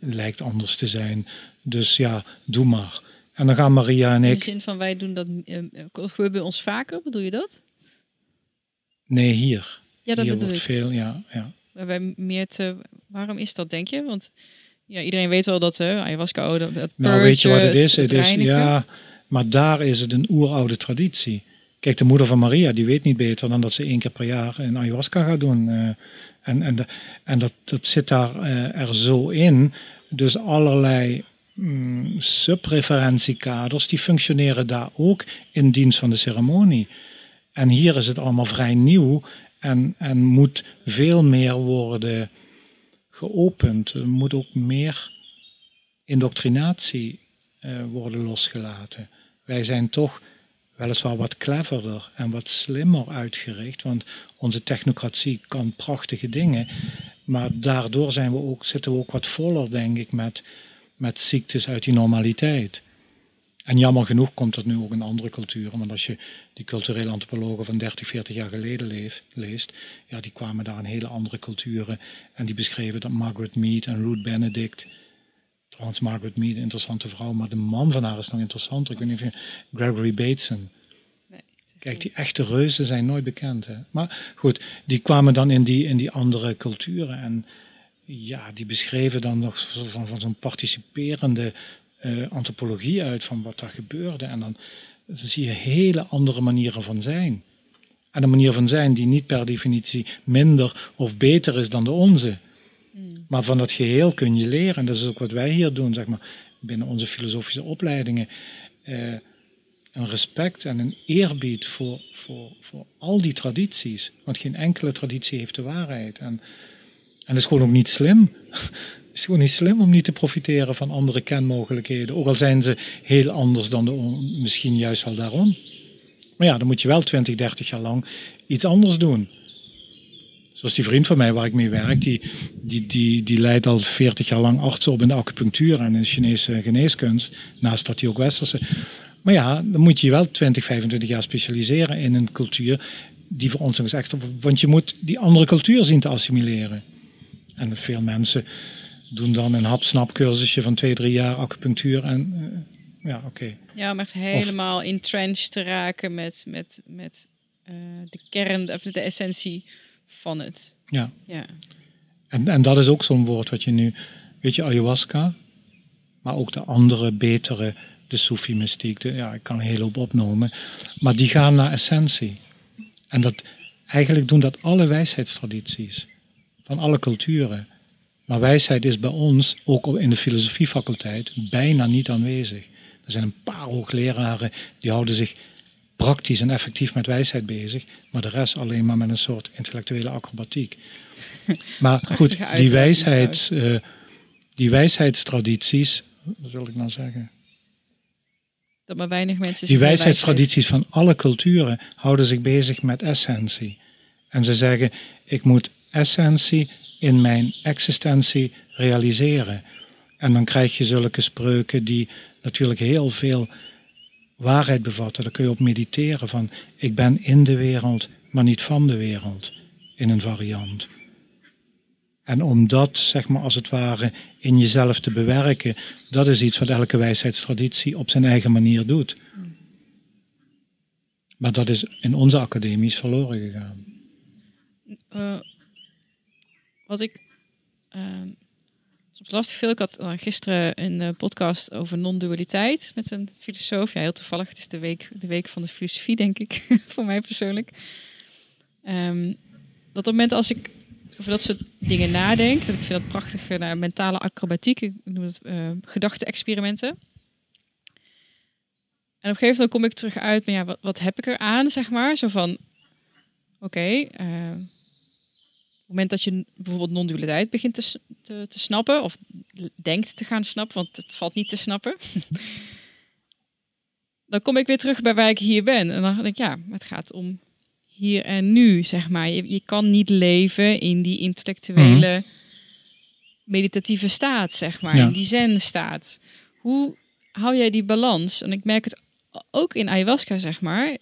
lijkt anders te zijn. Dus ja, doe maar. En dan gaan Maria en ik... In de zin van, wij doen dat, uh, gebeurt bij ons vaker, bedoel je dat? Nee, hier. Ja, dat hier bedoel wordt veel, ja. ja. Wij meer te... Waarom is dat, denk je? Want ja, iedereen weet wel dat uh, ayahuasca, oh, dat, dat Nou, weet je wat het is? Het, is ja, maar daar is het een oeroude traditie. Kijk, de moeder van Maria, die weet niet beter dan dat ze één keer per jaar een ayahuasca gaat doen. Uh, en en, de, en dat, dat zit daar uh, er zo in. Dus allerlei mm, subreferentiekaders, die functioneren daar ook in dienst van de ceremonie. En hier is het allemaal vrij nieuw en, en moet veel meer worden geopend. Er moet ook meer indoctrinatie uh, worden losgelaten. Wij zijn toch weliswaar wat cleverder en wat slimmer uitgericht, want onze technocratie kan prachtige dingen, maar daardoor zijn we ook, zitten we ook wat voller, denk ik, met, met ziektes uit die normaliteit. En jammer genoeg komt dat nu ook in andere culturen. Want als je die culturele antropologen van 30, 40 jaar geleden leest, ja, die kwamen daar in hele andere culturen. En die beschreven dat Margaret Mead en Ruth Benedict. Trouwens, Margaret Mead, een interessante vrouw, maar de man van haar is nog interessanter. Ik weet niet of je. Gregory Bateson. Nee. Kijk, die echte reuzen zijn nooit bekend. Hè? Maar goed, die kwamen dan in die, in die andere culturen. En ja, die beschreven dan nog van, van zo'n participerende uh, antropologie uit van wat daar gebeurde. En dan, zie je hele andere manieren van zijn. En een manier van zijn die niet per definitie minder of beter is dan de onze. Mm. Maar van dat geheel kun je leren. En dat is ook wat wij hier doen, zeg maar, binnen onze filosofische opleidingen. Uh, een respect en een eerbied voor, voor, voor al die tradities. Want geen enkele traditie heeft de waarheid. En, en dat is gewoon ook niet slim. Het is gewoon niet slim om niet te profiteren van andere kenmogelijkheden. Ook al zijn ze heel anders dan de, misschien juist wel daarom. Maar ja, dan moet je wel 20, 30 jaar lang iets anders doen. Zoals die vriend van mij waar ik mee werk, die, die, die, die leidt al 40 jaar lang arts op in de acupunctuur en in de Chinese geneeskunst. Naast dat hij ook westerse. Maar ja, dan moet je wel 20, 25 jaar specialiseren in een cultuur die voor ons nog extra. Want je moet die andere cultuur zien te assimileren. En veel mensen doen dan een hap-snap-cursusje van twee, drie jaar acupunctuur en uh, ja, oké. Ja, om echt helemaal of, entrenched te raken met, met, met uh, de kern, of de essentie van het. Ja. ja. En, en dat is ook zo'n woord wat je nu, weet je, ayahuasca, maar ook de andere, betere, de Soefi-mystiek, ja, ik kan een hele hoop opnoemen, maar die gaan naar essentie. En dat, eigenlijk doen dat alle wijsheidstradities van alle culturen. Maar wijsheid is bij ons, ook in de filosofiefaculteit, bijna niet aanwezig. Er zijn een paar hoogleraren die houden zich praktisch en effectief met wijsheid bezig, maar de rest alleen maar met een soort intellectuele acrobatiek. Maar goed, die, wijsheid, uh, die wijsheidstradities, wat wil ik nou zeggen? Dat maar weinig mensen. Die wijsheidstradities van alle culturen houden zich bezig met essentie. En ze zeggen: ik moet essentie in mijn existentie realiseren. En dan krijg je zulke spreuken die natuurlijk heel veel waarheid bevatten. Daar kun je op mediteren van ik ben in de wereld, maar niet van de wereld. In een variant. En om dat, zeg maar, als het ware in jezelf te bewerken, dat is iets wat elke wijsheidstraditie op zijn eigen manier doet. Maar dat is in onze academies verloren gegaan. Uh, wat ik uh, soms lastig vind, ik had uh, gisteren een podcast over non-dualiteit met een filosoof. Ja, heel toevallig, het is de week, de week van de filosofie, denk ik, voor mij persoonlijk. Um, dat op het moment als ik over dat soort dingen nadenk, dat ik vind dat prachtige nou, mentale acrobatiek, ik noem het uh, gedachte-experimenten. En op een gegeven moment kom ik terug uit, maar ja, wat, wat heb ik er aan, zeg maar? Zo van, oké, het moment dat je bijvoorbeeld non-dualiteit begint te, te, te, snappen, of denkt te gaan snappen, want het valt niet te snappen, dan kom ik weer terug bij waar ik hier ben. En dan denk ik, ja, het gaat om hier en nu, zeg maar. Je, je kan niet leven in die intellectuele, mhm. meditatieve staat, zeg maar, in die zen-staat. Hoe hou jij die balans? En ik merk het ook in ayahuasca, zeg maar.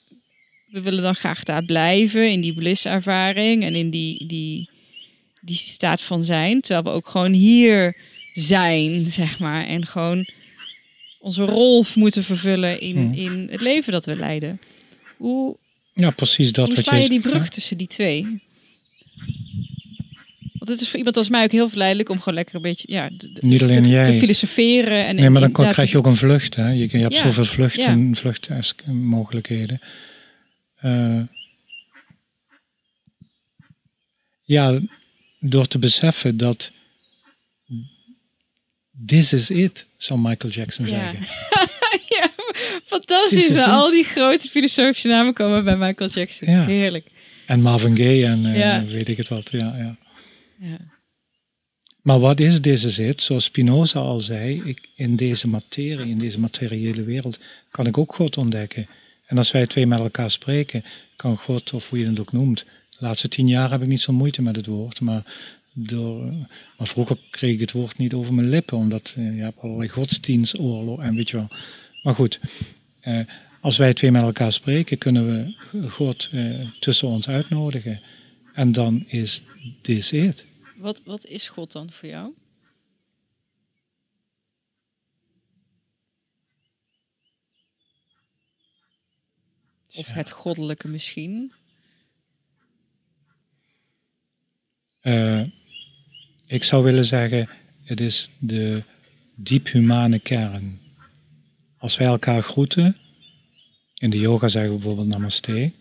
We willen dan graag daar blijven, in die bliss-ervaring en in die, die die staat van zijn. Terwijl we ook gewoon hier zijn, zeg maar. En gewoon onze rol moeten vervullen in, hmm. in het leven dat we leiden. Hoe, ja, precies dat. Hoe sla je die brug tussen die twee? Want het is voor iemand als mij ook heel verleidelijk om gewoon lekker een beetje ja, Niet alleen te, jij. te filosoferen. En, nee, maar dan krijg je ook een vlucht. Hè? Je, je hebt ja. zoveel vluchten, ja. vluchtmogelijkheden. Uh, ja, door te beseffen dat this is it, zou Michael Jackson zeggen. ja, fantastisch. Al die grote filosofische namen komen bij Michael Jackson. Ja. Heerlijk. En Marvin Gaye en uh, ja. weet ik het wat. Ja, ja. ja. Maar wat is this is it? Zoals Spinoza al zei, ik, in deze materie, in deze materiële wereld, kan ik ook God ontdekken. En als wij twee met elkaar spreken, kan God, of hoe je het ook noemt, de laatste tien jaar heb ik niet zo moeite met het woord, maar, door, maar vroeger kreeg ik het woord niet over mijn lippen, omdat uh, je hebt allerlei godsdienstoorlog en weet je wel. Maar goed, uh, als wij twee met elkaar spreken, kunnen we God uh, tussen ons uitnodigen. En dan is dit it. Wat, wat is God dan voor jou? Of het goddelijke misschien. Eh, ik zou willen zeggen, het is de diep humane kern. Als wij elkaar groeten, in de yoga zeggen we bijvoorbeeld namaste.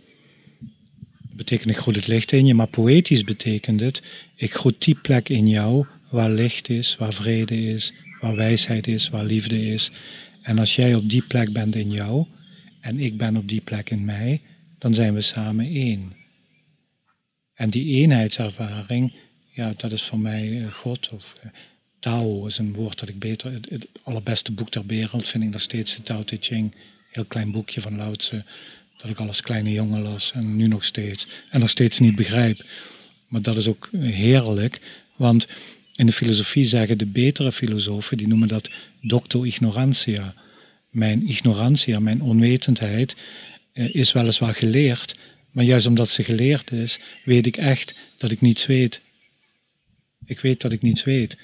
Betekent ik groet het licht in je, maar poëtisch betekent het, ik groet die plek in jou waar licht is, waar vrede is, waar wijsheid is, waar liefde is. En als jij op die plek bent in jou en ik ben op die plek in mij, dan zijn we samen één. En die eenheidservaring, ja, dat is voor mij eh, God. Of eh, Tao is een woord dat ik beter. Het, allerbeste boek ter wereld vind ik nog steeds de Tao Te Ching. Heel klein boekje van Lao dat ik al als kleine jongen las en nu nog steeds. En nog steeds niet begrijp. Maar dat is ook eh, heerlijk, want in de filosofie zeggen de betere filosofen, die noemen dat docto ignorantia. Mijn ignorantia, mijn onwetendheid, is weliswaar geleerd, maar juist omdat ze geleerd is, weet ik echt dat ik niets weet. Ik weet dat ik niets weet.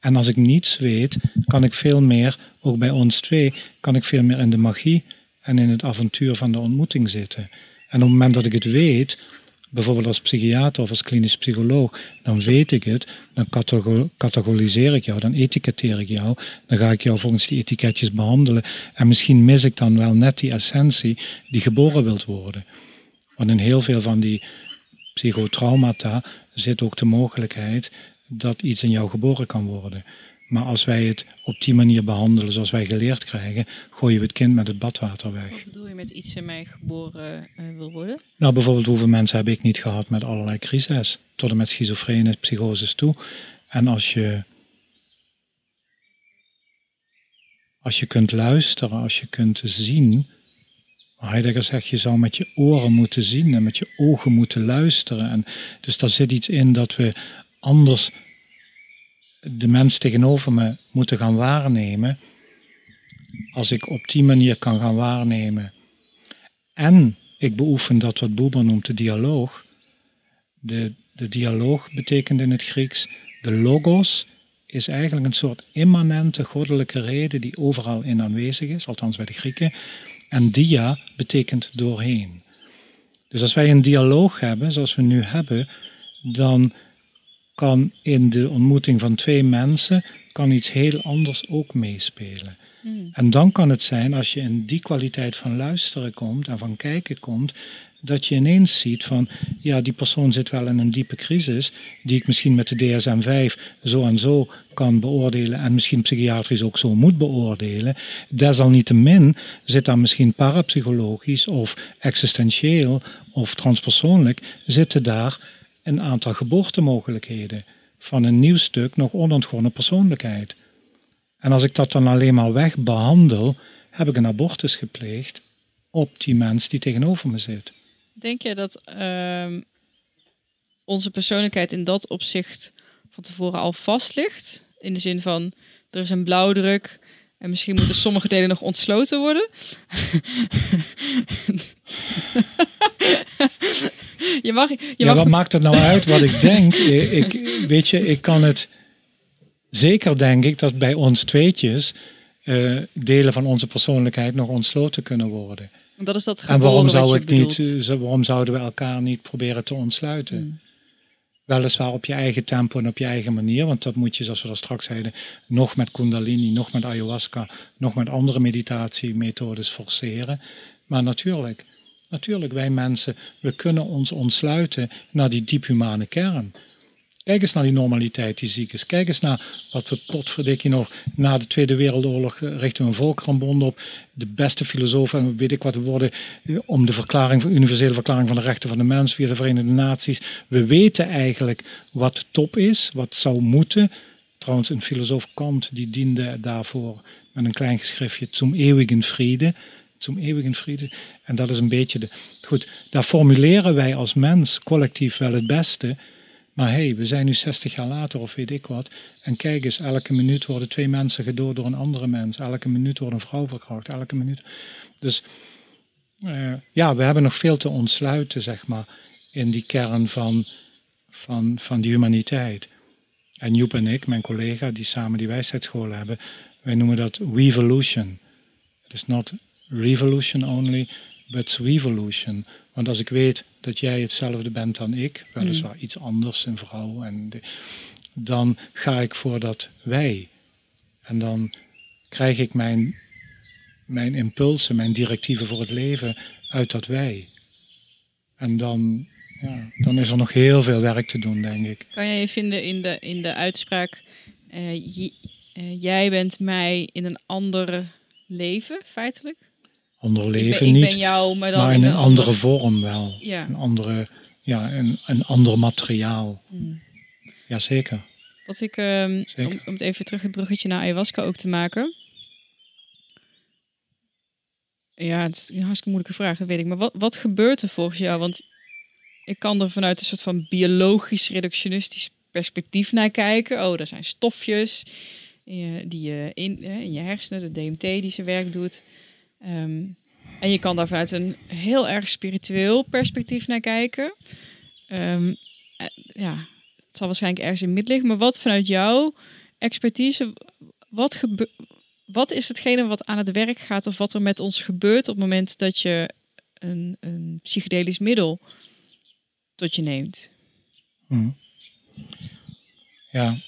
En als ik niets weet, kan ik veel meer, ook bij ons twee, kan ik veel meer in de magie en in het avontuur van de ontmoeting zitten. En op het moment dat ik het weet, bijvoorbeeld als psychiater of als klinisch psycholoog, dan weet ik het, dan catego- categoriseer ik jou, dan etiketteer ik jou, dan ga ik jou volgens die etiketjes behandelen. En misschien mis ik dan wel net die essentie die geboren wilt worden. Want in heel veel van die psychotraumata zit ook de mogelijkheid dat iets in jou geboren kan worden. Maar als wij het op die manier behandelen zoals wij geleerd krijgen, gooien we het kind met het badwater weg. Wat bedoel je met iets in mij geboren eh, wil worden? Nou, bijvoorbeeld hoeveel mensen heb ik niet gehad met allerlei crises, tot en met schizofrene psychoses toe. En als je, als je kunt luisteren, als je kunt zien, Heidegger zegt, je zou met je oren moeten zien en met je ogen moeten luisteren. En dus daar zit iets in dat we anders de mens tegenover me moeten gaan waarnemen. Als ik op die manier kan gaan waarnemen. En ik beoefen dat wat Buber noemt de dialoog. De, de dialoog betekent in het Grieks, de logos is eigenlijk een soort immanente goddelijke reden die overal in aanwezig is, althans bij de Grieken. En dia betekent doorheen. Dus als wij een dialoog hebben, zoals we nu hebben, dan kan in de ontmoeting van twee mensen kan iets heel anders ook meespelen. En dan kan het zijn, als je in die kwaliteit van luisteren komt en van kijken komt, dat je ineens ziet van, ja, die persoon zit wel in een diepe crisis, die ik misschien met de DSM-5 zo en zo kan beoordelen en misschien psychiatrisch ook zo moet beoordelen. Desalniettemin zit daar misschien parapsychologisch of existentieel of transpersoonlijk, zitten daar een aantal geboortemogelijkheden van een nieuw stuk nog onontgonnen persoonlijkheid. En als ik dat dan alleen maar wegbehandel, heb ik een abortus gepleegd op die mens die tegenover me zit. Denk je dat ehm, onze persoonlijkheid in dat opzicht van tevoren al vast ligt? In de zin van, er is een blauwdruk en misschien moeten sommige delen nog ontsloten worden? je mag, je Ja, mag wat maakt het nou uit wat ik denk? Ik, weet je, ik kan het... Zeker denk ik dat bij ons tweetjes eh, delen van onze persoonlijkheid nog ontsloten kunnen worden. Dat is dat En waarom, zou niet, eh, waarom zouden we elkaar niet proberen te ontsluiten? Hmm. Weliswaar op je eigen tempo en op je eigen manier, want dat moet je, zoals we dat straks zeiden, nog met Kundalini, nog met ayahuasca, nog met andere meditatiemethodes forceren. Maar natuurlijk, natuurlijk, wij mensen, we kunnen ons ontsluiten naar die diep humane kern. Kijk eens naar die normaliteit die ziek is. Kijk eens naar wat we potverdikkie nog na de Tweede Wereldoorlog richten we een volkerenbond op. De beste filosofen en weet ik wat we worden eh, om de verklaring, universele verklaring van de rechten van de mens via de Verenigde Naties. We weten eigenlijk wat top is, wat zou moeten. Trouwens, een filosoof Kant die diende daarvoor met een klein geschriftje zum eeuwigen vrede. Zum eeuwigen vrede. En dat is een beetje de. Goed, daar formuleren wij als mens collectief wel het beste. Maar hé, hey, we zijn nu 60 jaar later of weet ik wat. En kijk eens, elke minuut worden twee mensen gedood door een andere mens. Elke minuut wordt een vrouw verkracht. Elke minuut. Dus uh, ja, we hebben nog veel te ontsluiten, zeg maar, in die kern van, van, van die humaniteit. En Joep en ik, mijn collega, die samen die wijsheidsschool hebben, wij noemen dat Wevolution. Het is not revolution only, but evolution. Want als ik weet dat jij hetzelfde bent dan ik, weliswaar mm. iets anders, een vrouw, en dan ga ik voor dat wij. En dan krijg ik mijn, mijn impulsen, mijn directieven voor het leven uit dat wij. En dan, ja, dan is er nog heel veel werk te doen, denk ik. Kan jij je vinden in de, in de uitspraak, uh, jij bent mij in een ander leven, feitelijk? Ander leven niet, ik ben jou, maar, dan maar in, een, andere, vorm wel. Ja. Een, andere, ja, een, een ander materiaal. Hmm. Jazeker. Wat ik, um, om, om het even terug het bruggetje naar ayahuasca ook te maken. Ja, het is een hartstikke moeilijke vraag, dat weet ik. Maar wat, wat gebeurt er volgens jou? Want ik kan er vanuit een soort van biologisch reductionistisch perspectief naar kijken. Oh, er zijn stofjes die je in, in je hersenen, de DMT die zijn werk doet. Ehm, en je kan daar vanuit een heel erg spiritueel perspectief naar kijken. Um, ja, het zal waarschijnlijk ergens in mid liggen. Maar wat vanuit jouw expertise, wat, is hetgene wat aan het werk gaat of wat er met ons gebeurt op het moment dat je een, een psychedelisch middel tot je neemt? Hmm. Ja.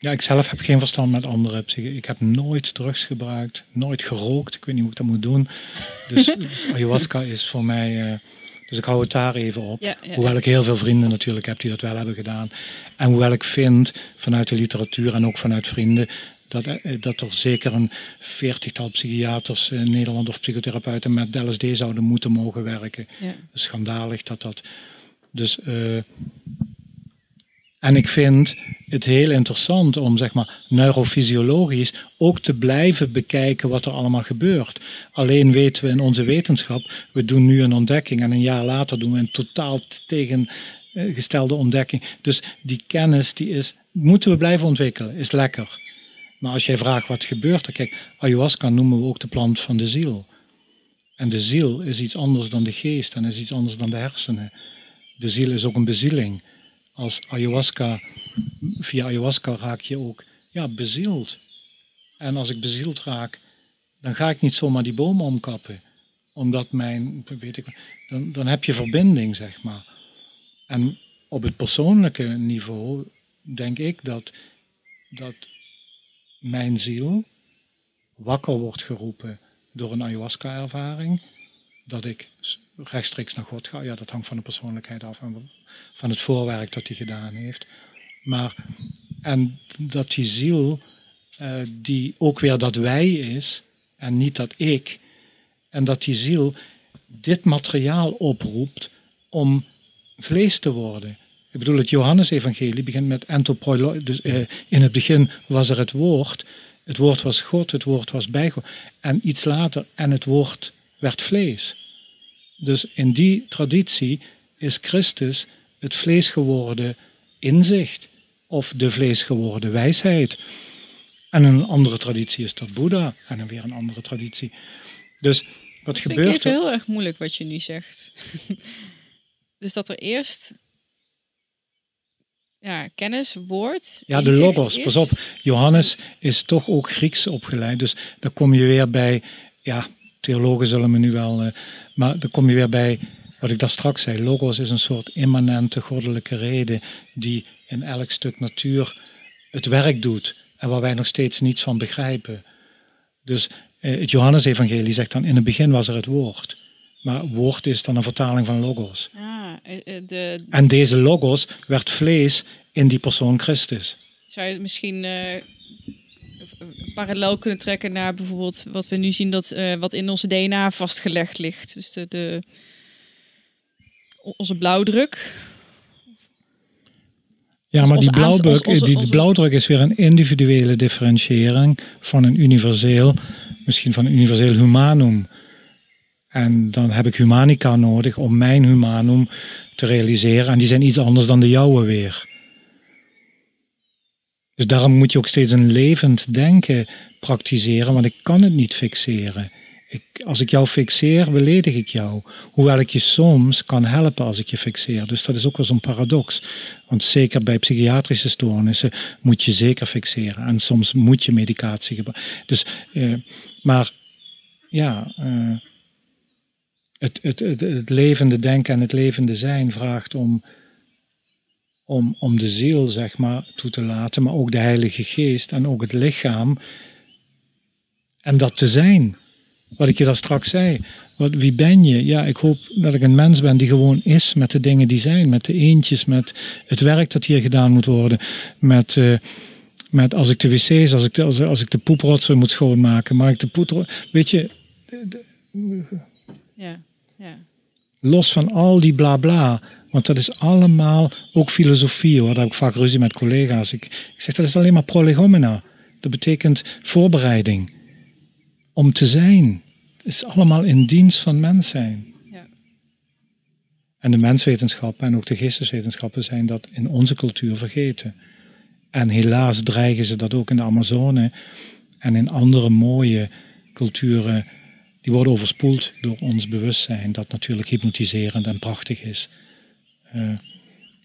Ja, ik zelf heb geen verstand met andere Ik heb nooit drugs gebruikt, nooit gerookt. Ik weet niet hoe ik dat moet doen. Dus, dus ayahuasca is voor mij... Uh, dus ik hou het daar even op. hoewel ik heel veel vrienden natuurlijk heb die dat wel hebben gedaan. En hoewel ik vind, vanuit de literatuur en ook vanuit vrienden, dat, eh, dat er zeker een veertigtal psychiaters in Nederland of psychotherapeuten met LSD zouden moeten mogen werken. Ja. Schandalig dat dat. Dus, uh, en ik vind het heel interessant om zeg maar neurofysiologisch ook te blijven bekijken wat er allemaal gebeurt. Alleen weten we in onze wetenschap, we doen nu een ontdekking en een jaar later doen we een totaal tegengestelde ontdekking. Dus die kennis die is, moeten we blijven ontwikkelen, is lekker. Maar als jij vraagt wat gebeurt er, kijk, ayahuasca noemen we ook de plant van de ziel. En de ziel is iets anders dan de geest en is iets anders dan de hersenen. De ziel is ook een bezieling. Als ayahuasca, via ayahuasca raak je ook ja, bezield. En als ik bezield raak, dan ga ik niet zomaar die boom omkappen. Omdat mijn, weet ik, dan, dan heb je verbinding, zeg maar. En op het persoonlijke niveau denk ik dat, dat mijn ziel wakker wordt geroepen door een ayahuasca-ervaring, dat ik rechtstreeks naar God ga. Ja, dat hangt van de persoonlijkheid af en van het voorwerk dat hij gedaan heeft. Maar, en dat die ziel, uh, die ook weer dat wij is en niet dat ik, en dat die ziel dit materiaal oproept om vlees te worden. Ik bedoel, het Johannesevangelie begint met entoproilo. Dus eh, in het begin was er het woord. Het woord was God, het woord was bij God. En iets later, en het woord werd vlees. Dus in die traditie is Christus het vlees geworden inzicht. Of de vlees geworden wijsheid. En een andere traditie is dat Boeddha. En dan weer een andere traditie. Dus wat dat gebeurt vind ik heel erg moeilijk wat je nu zegt. dus dat er eerst ja, kennis, woord. Ja, de logos. Pas op, Johannes is toch ook Grieks opgeleid. Dus dan kom je weer bij, ja, theologen zullen me nu wel, uh, maar dan kom je weer bij wat ik daar straks zei. Logos is een soort immanente goddelijke reden die in elk stuk natuur het werk doet en waar wij nog steeds niets van begrijpen. Dus uh, het Johannesevangelie zegt dan, in het begin was er het woord. Maar woord is dan een vertaling van logos. Ah, de... En deze logos werd vlees in die persoon Christus. Zou je misschien uh, parallel kunnen trekken naar bijvoorbeeld wat we nu zien, dat, uh, wat in onze DNA vastgelegd ligt? Dus de, de, onze blauwdruk. Ja, maar die blauwdruk, die blauwdruk is weer een individuele differentiëring van een universeel, misschien van een universeel humanum. En dan heb ik humanica nodig om mijn humanum te realiseren. En die zijn iets anders dan de jouwe weer. Dus daarom moet je ook steeds een levend denken praktiseren, want ik kan het niet fixeren. Als ik jou fixeer, beledig ik jou. Hoewel ik je soms kan helpen als ik je fixeer. Dus dat is ook wel zo'n paradox. Want zeker bij psychiatrische stoornissen moet je zeker fixeren. En soms moet je medicatie gebruiken. Dus, eh, maar ja, eh, het, het, het, het levende denken en het levende zijn vraagt om, om, om de ziel, zeg maar, toe te laten, maar ook de Heilige Geest en ook het lichaam. En dat te zijn. Wat ik je daar straks zei. Wat, wie ben je? Ja, ik hoop dat ik een mens ben die gewoon is met de dingen die zijn. Met de eentjes, met het werk dat hier gedaan moet worden. Met, uh, met als ik de wc's, als ik de, als, als ik de poeprotsen moet schoonmaken. Maar ik de poeprotsen... Weet je... Ja, ja. Los van al die bla bla. Want dat is allemaal ook filosofie hoor. Daar heb ik vaak ruzie met collega's. Ik, ik zeg dat is alleen maar prolegomena. Dat betekent voorbereiding. Om te zijn. Het is allemaal in dienst van mens zijn. Ja. En de menswetenschappen en ook de geesteswetenschappen zijn dat in onze cultuur vergeten. En helaas dreigen ze dat ook in de Amazone en in andere mooie culturen. Die worden overspoeld door ons bewustzijn, dat natuurlijk hypnotiserend en prachtig is. Uh,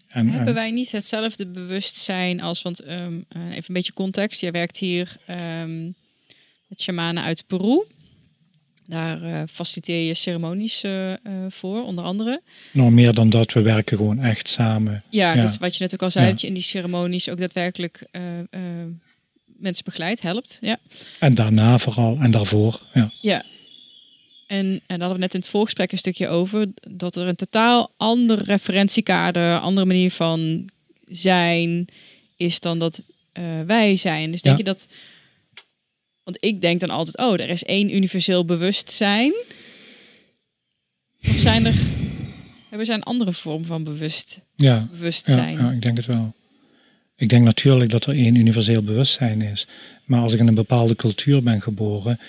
en, Hebben wij niet hetzelfde bewustzijn als, want um, even een beetje context, jij werkt hier um, met shamanen uit Peru. Daar uh, faciliteer je ceremonies uh, voor, onder andere. Nou, meer dan dat, we werken gewoon echt samen. Ja, ja. dat is wat je net ook al zei, ja. dat je in die ceremonies ook daadwerkelijk mensen begeleidt, helpt. Ja. En daarna vooral, en daarvoor. Ja. ja. En, en daar hadden we net in het voorgesprek een stukje over, dat er een totaal ander referentiekader, andere manier van zijn is dan dat wij zijn. Dus denk je dat want ik denk dan altijd, oh, er is één universeel bewustzijn. Of zijn er, hebben zijn een andere vorm van bewust, ja, bewustzijn? Ja, ja, ik denk het wel. Ik denk natuurlijk dat er één universeel bewustzijn is. Maar als ik in een bepaalde cultuur ben geboren,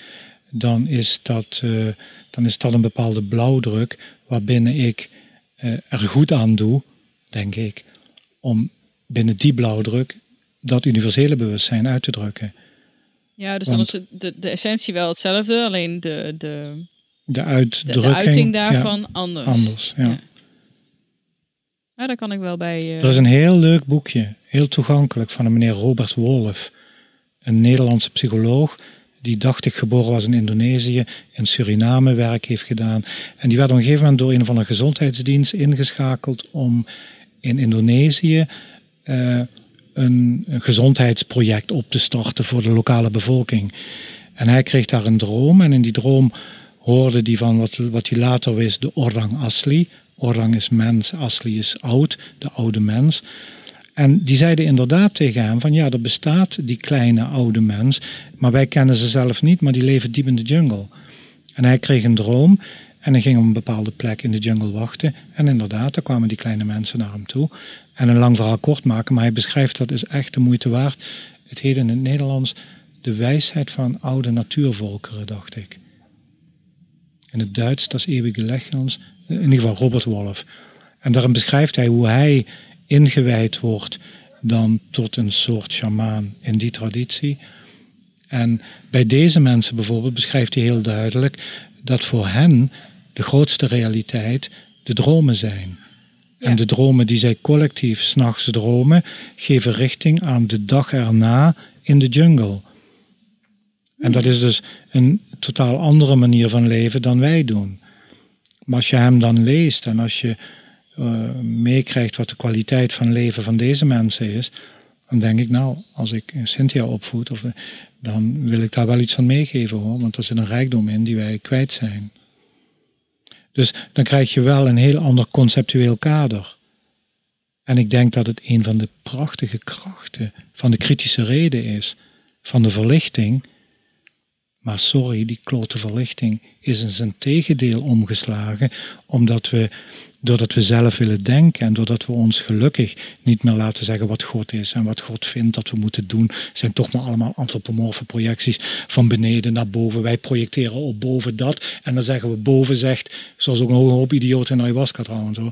dan is dat, uh, dan is dat een bepaalde blauwdruk waarbinnen ik uh, er goed aan doe, denk ik, om binnen die blauwdruk dat universele bewustzijn uit te drukken. Ja, dus Want, dan is de, de essentie wel hetzelfde, alleen de, de, de, uitdrukking, de, de uiting daarvan ja, anders. Anders, ja. ja. Ja, daar kan ik wel bij. Uh... Er is een heel leuk boekje, heel toegankelijk, van een meneer Robert Wolf. Een Nederlandse psycholoog, die dacht ik geboren was in Indonesië, in Suriname werk heeft gedaan. En die werd op een gegeven moment door een van de gezondheidsdienst ingeschakeld om in Indonesië uh, een, gezondheidsproject op te starten voor de lokale bevolking. En hij kreeg daar een droom en in die droom hoorde hij van wat, wat hij later wist, de Orang Asli. Orang is mens, Asli is oud, de oude mens. En die zeiden inderdaad tegen hem van ja, er bestaat die kleine oude mens, maar wij kennen ze zelf niet, maar die leven diep in de jungle. En hij kreeg een droom en hij ging op een bepaalde plek in de jungle wachten. En inderdaad, daar kwamen die kleine mensen naar hem toe. En een lang verhaal kort maken, maar hij beschrijft dat is echt de moeite waard. Het heet in het Nederlands de wijsheid van oude natuurvolkeren, dacht ik. In het Duits, dat is eeuwige legends, in ieder geval Robert Wolf. En daarin beschrijft hij hoe hij ingewijd wordt dan tot een soort sjamaan in die traditie. En bij deze mensen bijvoorbeeld beschrijft hij heel duidelijk dat voor hen de grootste realiteit de dromen zijn. En de dromen die zij collectief s'nachts dromen, geven richting aan de dag erna in de jungle. En dat is dus een totaal andere manier van leven dan wij doen. Maar als je hem dan leest en als je uh, meekrijgt wat de kwaliteit van leven van deze mensen is, dan denk ik, nou, als ik Cynthia opvoed, of, dan wil ik daar wel iets van meegeven hoor, want er zit een rijkdom in die wij kwijt zijn. Dus dan krijg je wel een heel ander conceptueel kader. En ik denk dat het een van de prachtige krachten van de kritische reden is, van de verlichting. Maar sorry, die klote verlichting is in zijn tegendeel omgeslagen, omdat we doordat we zelf willen denken en doordat we ons gelukkig niet meer laten zeggen wat God is en wat God vindt dat we moeten doen, zijn toch maar allemaal antropomorfe projecties van beneden naar boven. Wij projecteren op boven dat en dan zeggen we boven zegt, zoals ook een hoop idioten in ayahuasca trouwens. Hoor.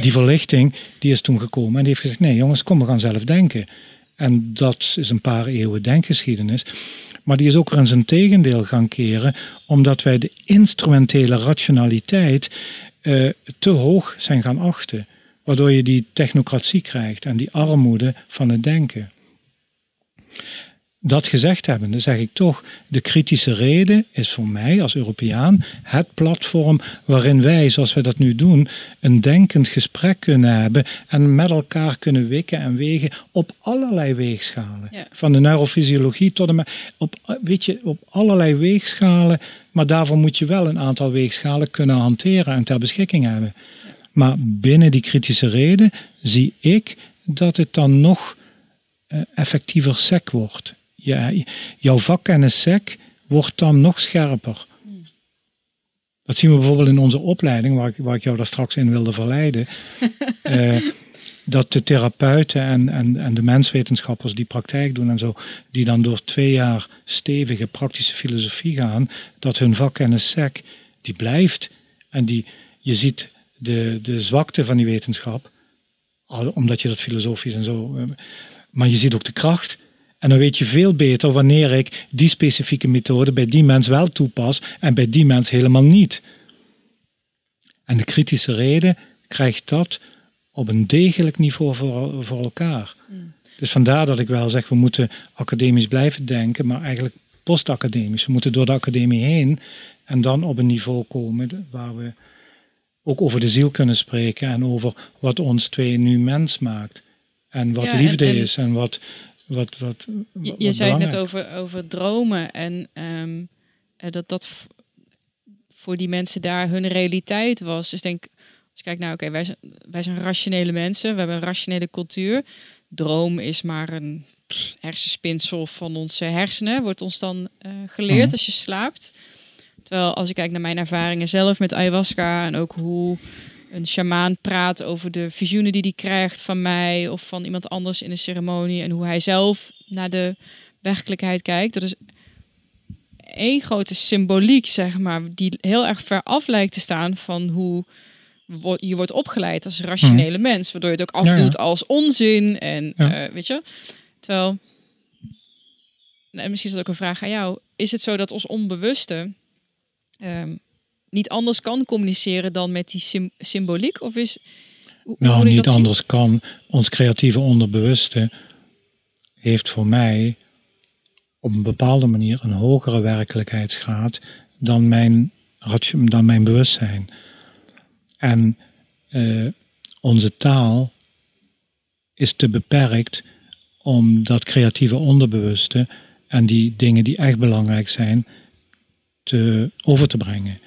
Die verlichting die is toen gekomen en die heeft gezegd, nee jongens, kom we gaan zelf denken. En dat is een paar eeuwen denkgeschiedenis. Maar die is ook in zijn tegendeel gaan keren, omdat wij de instrumentele rationaliteit uh, te hoog zijn gaan achten. Waardoor je die technocratie krijgt en die armoede van het denken. Dat gezegd hebben, dan zeg ik toch, de kritische reden is voor mij als Europeaan het platform waarin wij, zoals we dat nu doen, een denkend gesprek kunnen hebben en met elkaar kunnen wikken en wegen op allerlei weegschalen. Ja. Van de neurofysiologie tot en met, op, weet je, op allerlei weegschalen, maar daarvoor moet je wel een aantal weegschalen kunnen hanteren en ter beschikking hebben. Maar binnen die kritische reden zie ik dat het dan nog eh, effectiever sec wordt. Ja, jouw vakkennis sec wordt dan nog scherper. Dat zien we bijvoorbeeld in onze opleiding, waar ik, waar ik jou daar straks in wilde verleiden. Eh, dat de therapeuten en, en, en de menswetenschappers die praktijk doen en zo, die dan door twee jaar stevige praktische filosofie gaan, dat hun vakkennis sec, die blijft. En die, je ziet de, de zwakte van die wetenschap, omdat je dat filosofisch en zo. eh, Maar je ziet ook de kracht. En dan weet je veel beter wanneer ik die specifieke methode bij die mens wel toepas en bij die mens helemaal niet. En de kritische reden krijgt dat op een degelijk niveau voor, voor elkaar. Dus vandaar dat ik wel zeg, we moeten academisch blijven denken, maar eigenlijk postacademisch. We moeten door de academie heen en dan op een niveau komen waar we ook over de ziel kunnen spreken en over wat ons twee nu mens maakt. En wat Ja, en- liefde en- is en wat. Wat, wat, Je, wat je zei het net over, over dromen en ehm, eh, dat dat voor die mensen daar hun realiteit was. Dus denk, als je kijkt nou, oké, wij, zijn, wij zijn rationele mensen, we hebben een rationele cultuur. Droom is maar een hersenspinsel van onze hersenen, wordt ons dan eh, geleerd Mhm. als je slaapt. Terwijl als ik kijk naar mijn ervaringen zelf met ayahuasca en ook hoe een shamaan praat over de visioenen die hij krijgt van mij of van iemand anders in een ceremonie en hoe hij zelf naar de werkelijkheid kijkt. Dat is één grote symboliek, zeg maar, die heel erg ver af lijkt te staan van hoe je wordt opgeleid als rationele mens, waardoor je het ook Ja, ja. afdoet als onzin en Ja. eh, weet je. Terwijl, nou, misschien is dat ook een vraag aan jou. Is het zo dat ons onbewuste ehm, niet anders kan communiceren dan met die sym- symboliek? Of is hoe- Nou, niet zien? anders kan. Ons creatieve onderbewuste heeft voor mij op een bepaalde manier een hogere werkelijkheidsgraad dan mijn, dan mijn bewustzijn. En eh, onze taal is te beperkt om dat creatieve onderbewuste en die dingen die echt belangrijk zijn, te, over te brengen.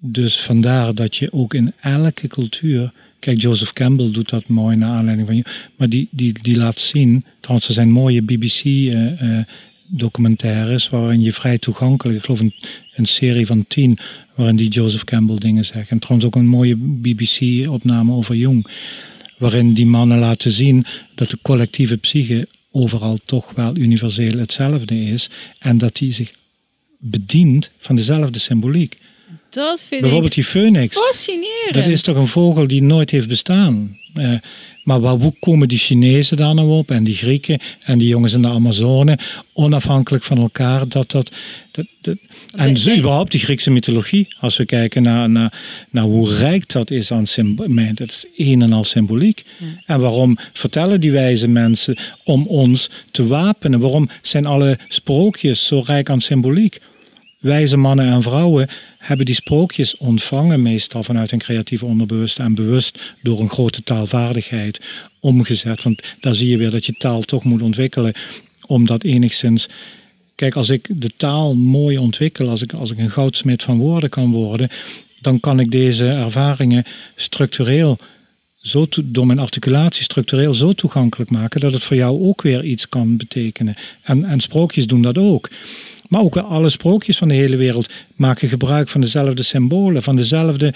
Dus vandaar dat je ook in elke cultuur. Kijk, Joseph Campbell doet dat mooi naar aanleiding van je. Maar die, die, die laat zien. Trouwens, er zijn mooie BBC-documentaires. waarin je vrij toegankelijk. Ik geloof een, een serie van tien. waarin die Joseph Campbell dingen zegt. En trouwens ook een mooie BBC-opname over Jung. Waarin die mannen laten zien dat de collectieve psyche overal toch wel universeel hetzelfde is. En dat die zich bedient van dezelfde symboliek. Dat vind Bijvoorbeeld ik die phoenix. fascinerend. Dat is toch een vogel die nooit heeft bestaan. Eh, maar waar, hoe komen die Chinezen daar nou op en die Grieken en die jongens in de Amazone, onafhankelijk van elkaar, dat dat. dat, dat en überhaupt die Griekse mythologie, als we kijken naar, naar, naar hoe rijk dat is aan symboliek, dat is een en al symboliek. En waarom vertellen die wijze mensen om ons te wapenen? Waarom zijn alle sprookjes zo rijk aan symboliek? Wijze mannen en vrouwen hebben die sprookjes ontvangen, meestal vanuit een creatieve onderbewuste en bewust door een grote taalvaardigheid omgezet. Want daar zie je weer dat je taal toch moet ontwikkelen om dat enigszins. Kijk, als ik de taal mooi ontwikkel, als ik, als ik een goudsmid van woorden kan worden, dan kan ik deze ervaringen structureel zo door mijn articulatie structureel zo toegankelijk maken dat het voor jou ook weer iets kan betekenen. En, en sprookjes doen dat ook. Maar ook alle sprookjes van de hele wereld maken gebruik van dezelfde symbolen, van dezelfde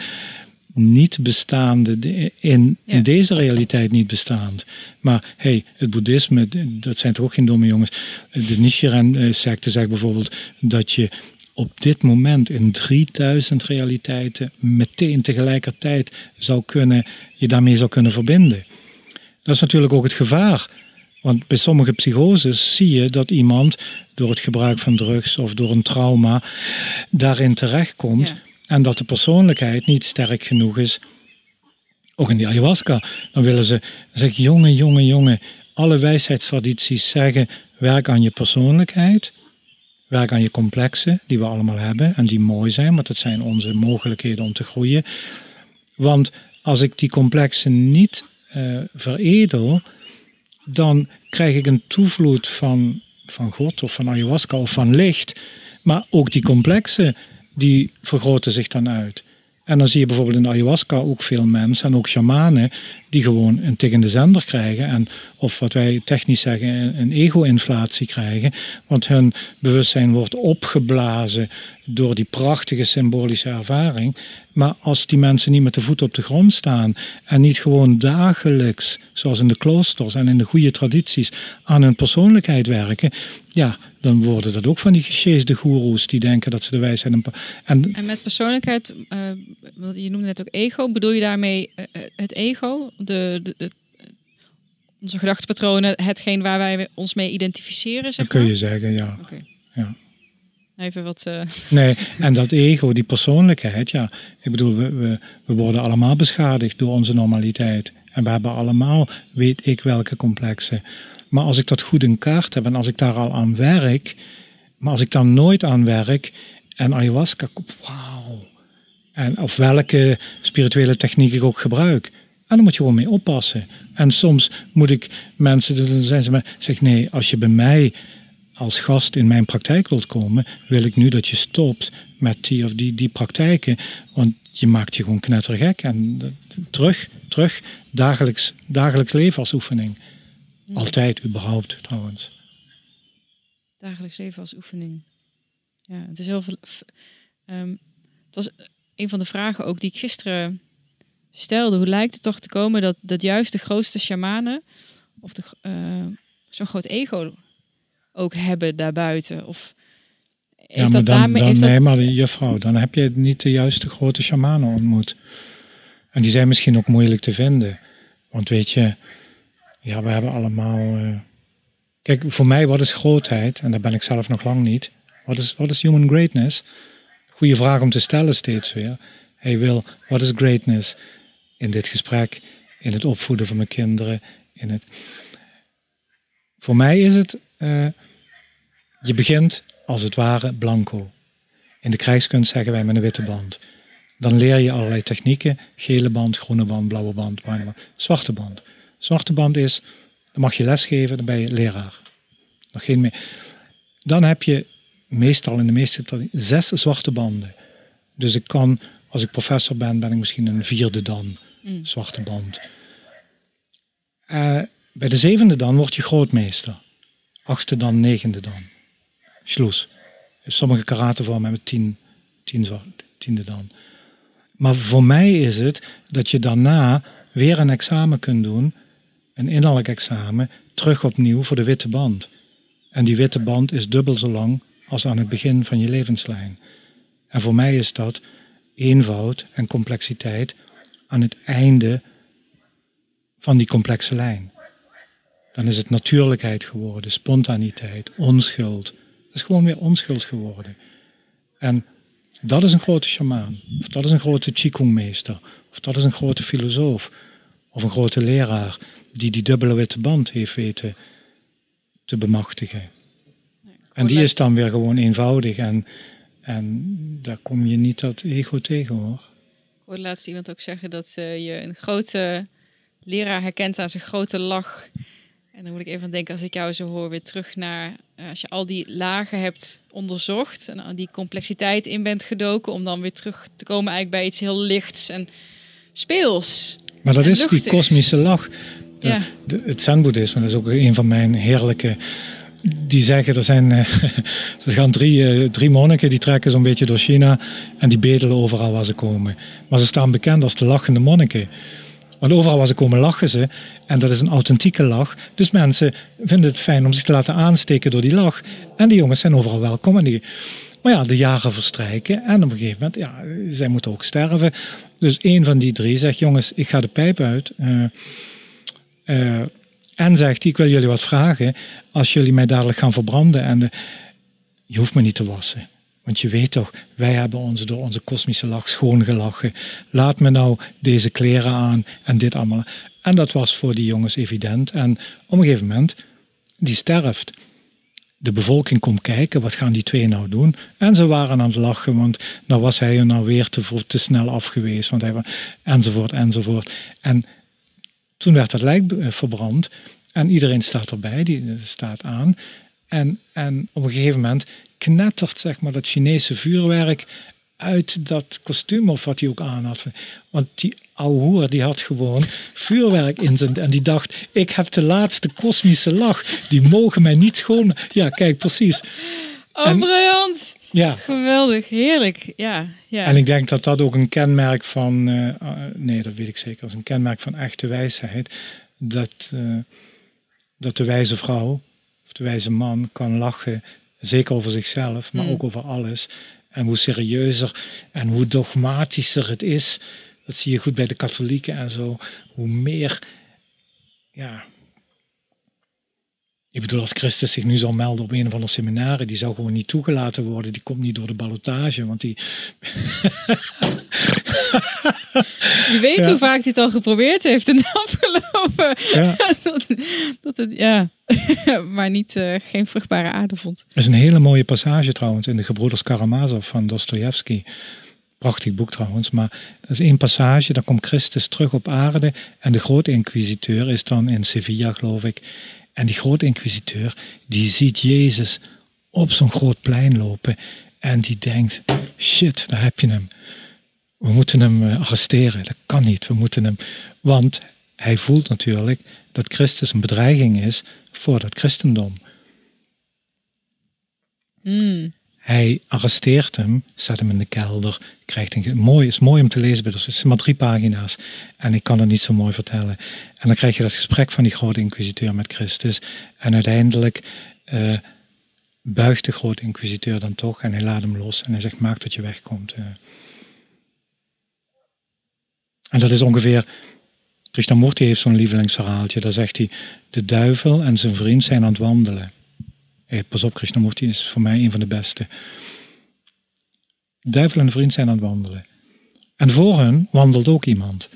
niet bestaande, de- in, Ja. deze realiteit niet bestaand. Maar hey, het boeddhisme, dat zijn toch ook geen domme jongens. De Nichiren-secte zegt bijvoorbeeld dat je op dit moment in 3000 realiteiten meteen tegelijkertijd zou kunnen, je daarmee zou kunnen verbinden. Dat is natuurlijk ook het gevaar. Want bij sommige psychoses zie je dat iemand door het gebruik van drugs of door een trauma daarin terechtkomt. Ja. En dat de persoonlijkheid niet sterk genoeg is. Ook in die ayahuasca. Dan willen ze zeggen, jongen, jongen, jongen. Alle wijsheidstradities zeggen, werk aan je persoonlijkheid. Werk aan je complexen, die we allemaal hebben en die mooi zijn, want dat zijn onze mogelijkheden om te groeien. Want als ik die complexen niet uh, veredel, dan krijg ik een toevloed van, van God of van ayahuasca of van licht. Maar ook die complexen, die vergroten zich dan uit. En dan zie je bijvoorbeeld in ayahuasca ook veel mensen en ook shamanen die gewoon een tikkende zender krijgen. En, of wat wij technisch zeggen, een ego-inflatie krijgen. Want hun bewustzijn wordt opgeblazen door die prachtige symbolische ervaring. Maar als die mensen niet met de voet op de grond staan en niet gewoon dagelijks, zoals in de kloosters en in de goede tradities, aan hun persoonlijkheid werken, ja, dan worden dat ook van die gesjeesde goeroes die denken dat ze de wijsheid... En, en met persoonlijkheid, uh, je noemde net ook ego, bedoel je daarmee uh, het ego? De, de, de, onze gedachtepatronen, hetgeen waar wij ons mee identificeren, zeg Dat kun je zeggen, ja. Okay. ja. Even wat... Uh... Nee, en dat ego, die persoonlijkheid, ja. Ik bedoel, we, we, we worden allemaal beschadigd door onze normaliteit. En we hebben allemaal, weet ik welke complexen. Maar als ik dat goed in kaart heb en als ik daar al aan werk, maar als ik daar nooit aan werk en ayahuasca, wauw. En of welke spirituele techniek ik ook gebruik. En dan moet je gewoon mee oppassen. En soms moet ik mensen, dan zijn ze maar, zeg nee, als je bij mij als gast in mijn praktijk wilt komen, wil ik nu dat je stopt met die of die, die praktijken. Want je maakt je gewoon knettergek. En terug, terug, dagelijks, dagelijks leven als oefening. Altijd, überhaupt trouwens. Dagelijks leven als oefening. Ja, het is heel veel. Um, het was een van de vragen ook die ik gisteren stelde. Hoe lijkt het toch te komen dat, dat juist de grootste shamanen, of de, uh, zo'n groot ego ook hebben daarbuiten? Of heeft ja, maar dat dan, daarmee, dan, nee, maar juffrouw, dan heb je niet de juiste grote shamanen ontmoet. En die zijn misschien ook moeilijk te vinden. Want weet je, ja, we hebben allemaal. Uh... Kijk, voor mij, wat is grootheid? En daar ben ik zelf nog lang niet. Wat is, wat is human greatness? Goede vraag om te stellen steeds weer. Hey Wil, wat is greatness? In dit gesprek, in het opvoeden van mijn kinderen. In het... Voor mij is het, uh, je begint als het ware blanco. In de krijgskunst zeggen wij met een witte band. Dan leer je allerlei technieken. Gele band, groene band, blauwe band, bruine band, zwarte band. Zwarte band is, dan mag je lesgeven, dan ben je leraar. Nog geen meer. Dan heb je meestal in de meeste zes zwarte banden. Dus ik kan, als ik professor ben, ben ik misschien een vierde dan, mm. zwarte band. Uh, bij de zevende dan word je grootmeester. Achtste dan, negende dan. Schloes. Sommige karatevormen hebben tien, tien tiende dan. Maar voor mij is het dat je daarna weer een examen kunt doen een innerlijk examen terug opnieuw voor de witte band. En die witte band is dubbel zo lang als aan het begin van je levenslijn. En voor mij is dat eenvoud en complexiteit aan het einde van die complexe lijn. Dan is het natuurlijkheid geworden, spontaniteit, onschuld. Het is gewoon weer onschuld geworden. En dat is een grote shamaan, of dat is een grote qigong-meester, of dat is een grote filosoof, of een grote leraar die die dubbele witte band heeft weten te bemachtigen. en die is dan weer gewoon eenvoudig en, en daar kom je niet dat ego tegen hoor. Ik hoorde laatst iemand ook zeggen dat uh, je een grote leraar herkent aan zijn grote lach. En dan moet ik even aan denken, als ik jou zo hoor, weer terug naar uh, als je al die lagen hebt onderzocht en al die complexiteit in bent gedoken, om dan weer terug te komen eigenlijk bij iets heel lichts en speels. Maar dat is die kosmische lach ja. het zen-boeddhisme, dat is ook een van mijn heerlijke... Die zeggen, er zijn eh, er gaan drie, eh, drie monniken die trekken zo'n beetje door China en die bedelen overal waar ze komen. Maar ze staan bekend als de lachende monniken. Want overal waar ze komen lachen ze. En dat is een authentieke lach. Dus mensen vinden het fijn om zich te laten aansteken door die lach. En die jongens zijn overal welkom. En die, maar ja, de jaren verstrijken. En op een gegeven moment, ja, zij moeten ook sterven. Dus een van die drie zegt, jongens, ik ga de pijp uit. Uh, en zegt ik wil jullie wat vragen. Als jullie mij dadelijk gaan verbranden en je hoeft me niet te wassen. Want je weet toch, wij hebben ons door onze kosmische lach schoongelachen. Laat me nou deze kleren aan en dit allemaal. En dat was voor die jongens evident. En op een gegeven moment, die sterft. de bevolking komt kijken, wat gaan die twee nou doen? En ze waren aan het lachen, want dan was hij er nou weer te, te snel af geweest. Want hij enzovoort, enzovoort. En toen werd het lijk eh, verbrand en iedereen staat erbij, die staat aan. En, en op een gegeven moment knettert zeg maar, dat Chinese vuurwerk uit dat kostuum of wat hij ook aan had. Want die ouwe die had gewoon vuurwerk in zijn... En die dacht, ik heb de laatste kosmische lach. Die mogen mij niet schoon... Ja, kijk, precies. Oh, en, briljant. Ja. Geweldig, heerlijk. Ja, ja. En ik denk dat dat ook een kenmerk van... Uh, nee, dat weet ik zeker. als een kenmerk van echte wijsheid. Dat, uh, dat de wijze vrouw of de wijze man kan lachen. Zeker over zichzelf, maar mm. ook over alles. En hoe serieuzer en hoe dogmatischer het is, dat zie je goed bij de katholieken en zo, hoe meer, ja. Ik bedoel, als Christus zich nu zal melden op een of andere seminarie, die zou gewoon niet toegelaten worden. Die komt niet door de ballotage, want die. Je weet hoe vaak hij het al geprobeerd heeft in de afgelopen. Ja. dat, dat het, ja. maar niet, uh, geen vruchtbare aarde vond. Er is een hele mooie passage trouwens in de Gebroeders Karamazov van Dostoevsky. Prachtig boek trouwens, maar er is één passage, dan komt Christus terug op aarde en de grote inquisiteur is dan in Sevilla geloof ik. En die grote inquisiteur, die ziet Jezus op zo'n groot plein lopen en die denkt, shit, daar heb je hem. We moeten hem eh, arresteren, dat kan niet, we moeten hem, want hij voelt natuurlijk dat Christus een bedreiging is voor het christendom. Hmm. Hij arresteert hem, zet hem in de kelder, krijgt een mooi, is mooi om te lezen, dus het zijn maar drie pagina's en ik kan het niet zo mooi vertellen. En dan krijg je dat gesprek van die grote inquisiteur met Christus en uiteindelijk uh, buigt de grote inquisiteur dan toch en hij laat hem los en hij zegt maak dat je wegkomt. Uh. En dat is ongeveer Krishnamurti heeft zo'n lievelingsverhaaltje. Daar zegt hij, de duivel en zijn vriend zijn aan het wandelen. Hey, pas op, Krishnamurti is voor mij een van de beste. Duivel en vriend zijn aan het wandelen. En voor hen wandelt ook iemand.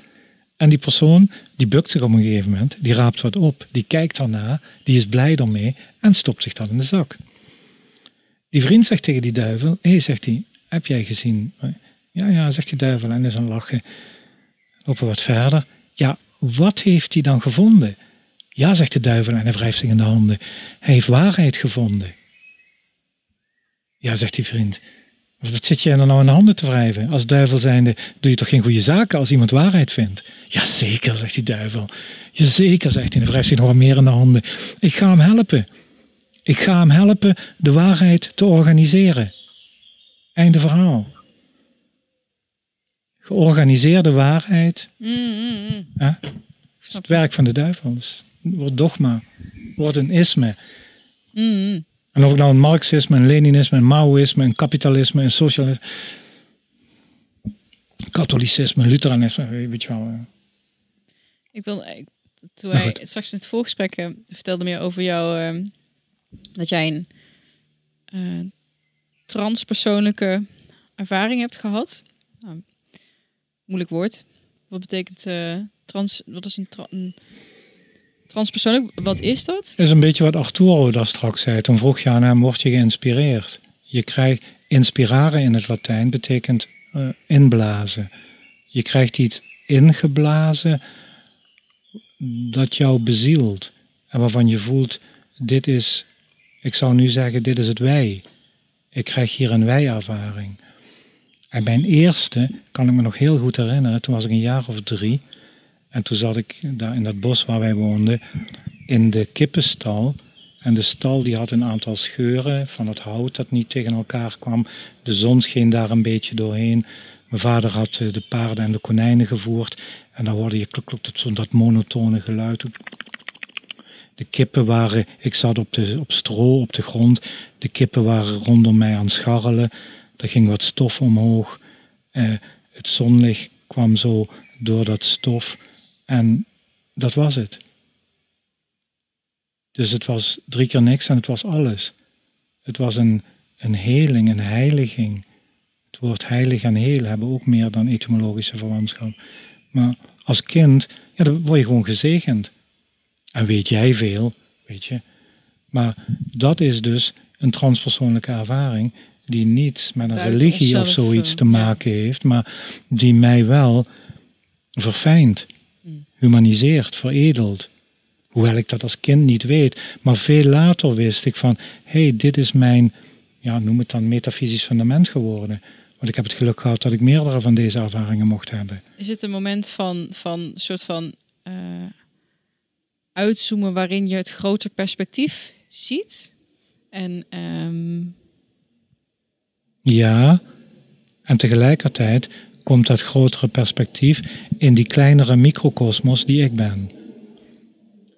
En die persoon, die bukt zich op een gegeven moment, die raapt wat op, die kijkt daarna, die is blij ermee en stopt zich dat in de zak. Die vriend zegt tegen die duivel, hé, hey, zegt hij, heb jij gezien? Ja, ja, zegt die duivel en is aan lachen. Lopen wat verder. Ja, wat heeft hij dan gevonden? Ja, zegt de duivel en hij wrijft zich in de handen. Hij heeft waarheid gevonden. Ja, zegt die vriend. Wat zit jij er nou in de handen te wrijven? Als duivel zijnde doe je toch geen goede zaken als iemand waarheid vindt? Jazeker, zegt die duivel. Jazeker, zegt hij en wrijft zich nog wat meer in de handen. Ik ga hem helpen. Ik ga hem helpen de waarheid te organiseren. Einde verhaal georganiseerde waarheid. Mm, mm, mm. Ja? is het werk van de duivel. Wordt dogma, wordt een isme. Mm, en of ik nou een marxisme, een leninisme, een maoïsme, een kapitalisme, een socialisme, katholicisme, lutheranisme, weet je wel. Ik wil, toen wij straks in het voorgesprek uh, vertelde meer over jou, uh, dat jij een uh, transpersoonlijke ervaring hebt gehad. Nou, moeilijk woord. Wat betekent trans? Wat is een, tra een, transpersoonlijk? Wat is dat? is een beetje wat Arturo daar straks zei. Toen vroeg je aan hem: word je geïnspireerd? Je krijgt inspiraren in het Latijn betekent uh, inblazen. Je krijgt iets ingeblazen dat jou bezielt en waarvan je voelt: dit is, ik zou nu zeggen, dit is het wij. Ik krijg hier een wij-ervaring. En mijn eerste kan ik me nog heel goed herinneren. Toen was ik een jaar of drie. En toen zat ik daar in dat bos waar wij woonden, in de kippenstal. En de stal die had een aantal scheuren van het hout dat niet tegen elkaar kwam. De zon scheen daar een beetje doorheen. Mijn vader had eh, de paarden en de konijnen gevoerd. En dan hoorde je kluk, kluk, dat, dat monotone geluid. De kippen waren, ik zat op, de, op stro op de grond. De kippen waren rondom mij aan het scharrelen. Er ging wat stof omhoog. Eh, het zonlicht kwam zo door dat stof. En dat was het. Dus het was drie keer niks en het was alles. Het was een, een heling, een heiliging. Het woord heilig en heel hebben ook meer dan etymologische verwantschap. Maar als kind, ja, dan word je gewoon gezegend. En weet jij veel, weet je. Maar dat is dus een transpersoonlijke ervaring die niets met een Buiten religie of zoiets eh, te ja. maken heeft, maar die mij wel verfijnt. Humaniseert, veredelt. Hoewel ik dat als kind niet weet. Maar veel later wist ik van, hé, hey, dit is mijn, ja, noem het dan metafysisch fundament geworden. Want ik heb het geluk gehad dat ik meerdere van deze ervaringen mocht hebben. Is het een moment van, van soort van eh, uitzoomen waarin je het groter perspectief ziet? En ehm, Ja, en tegelijkertijd komt dat grotere perspectief in die kleinere microcosmos die ik ben.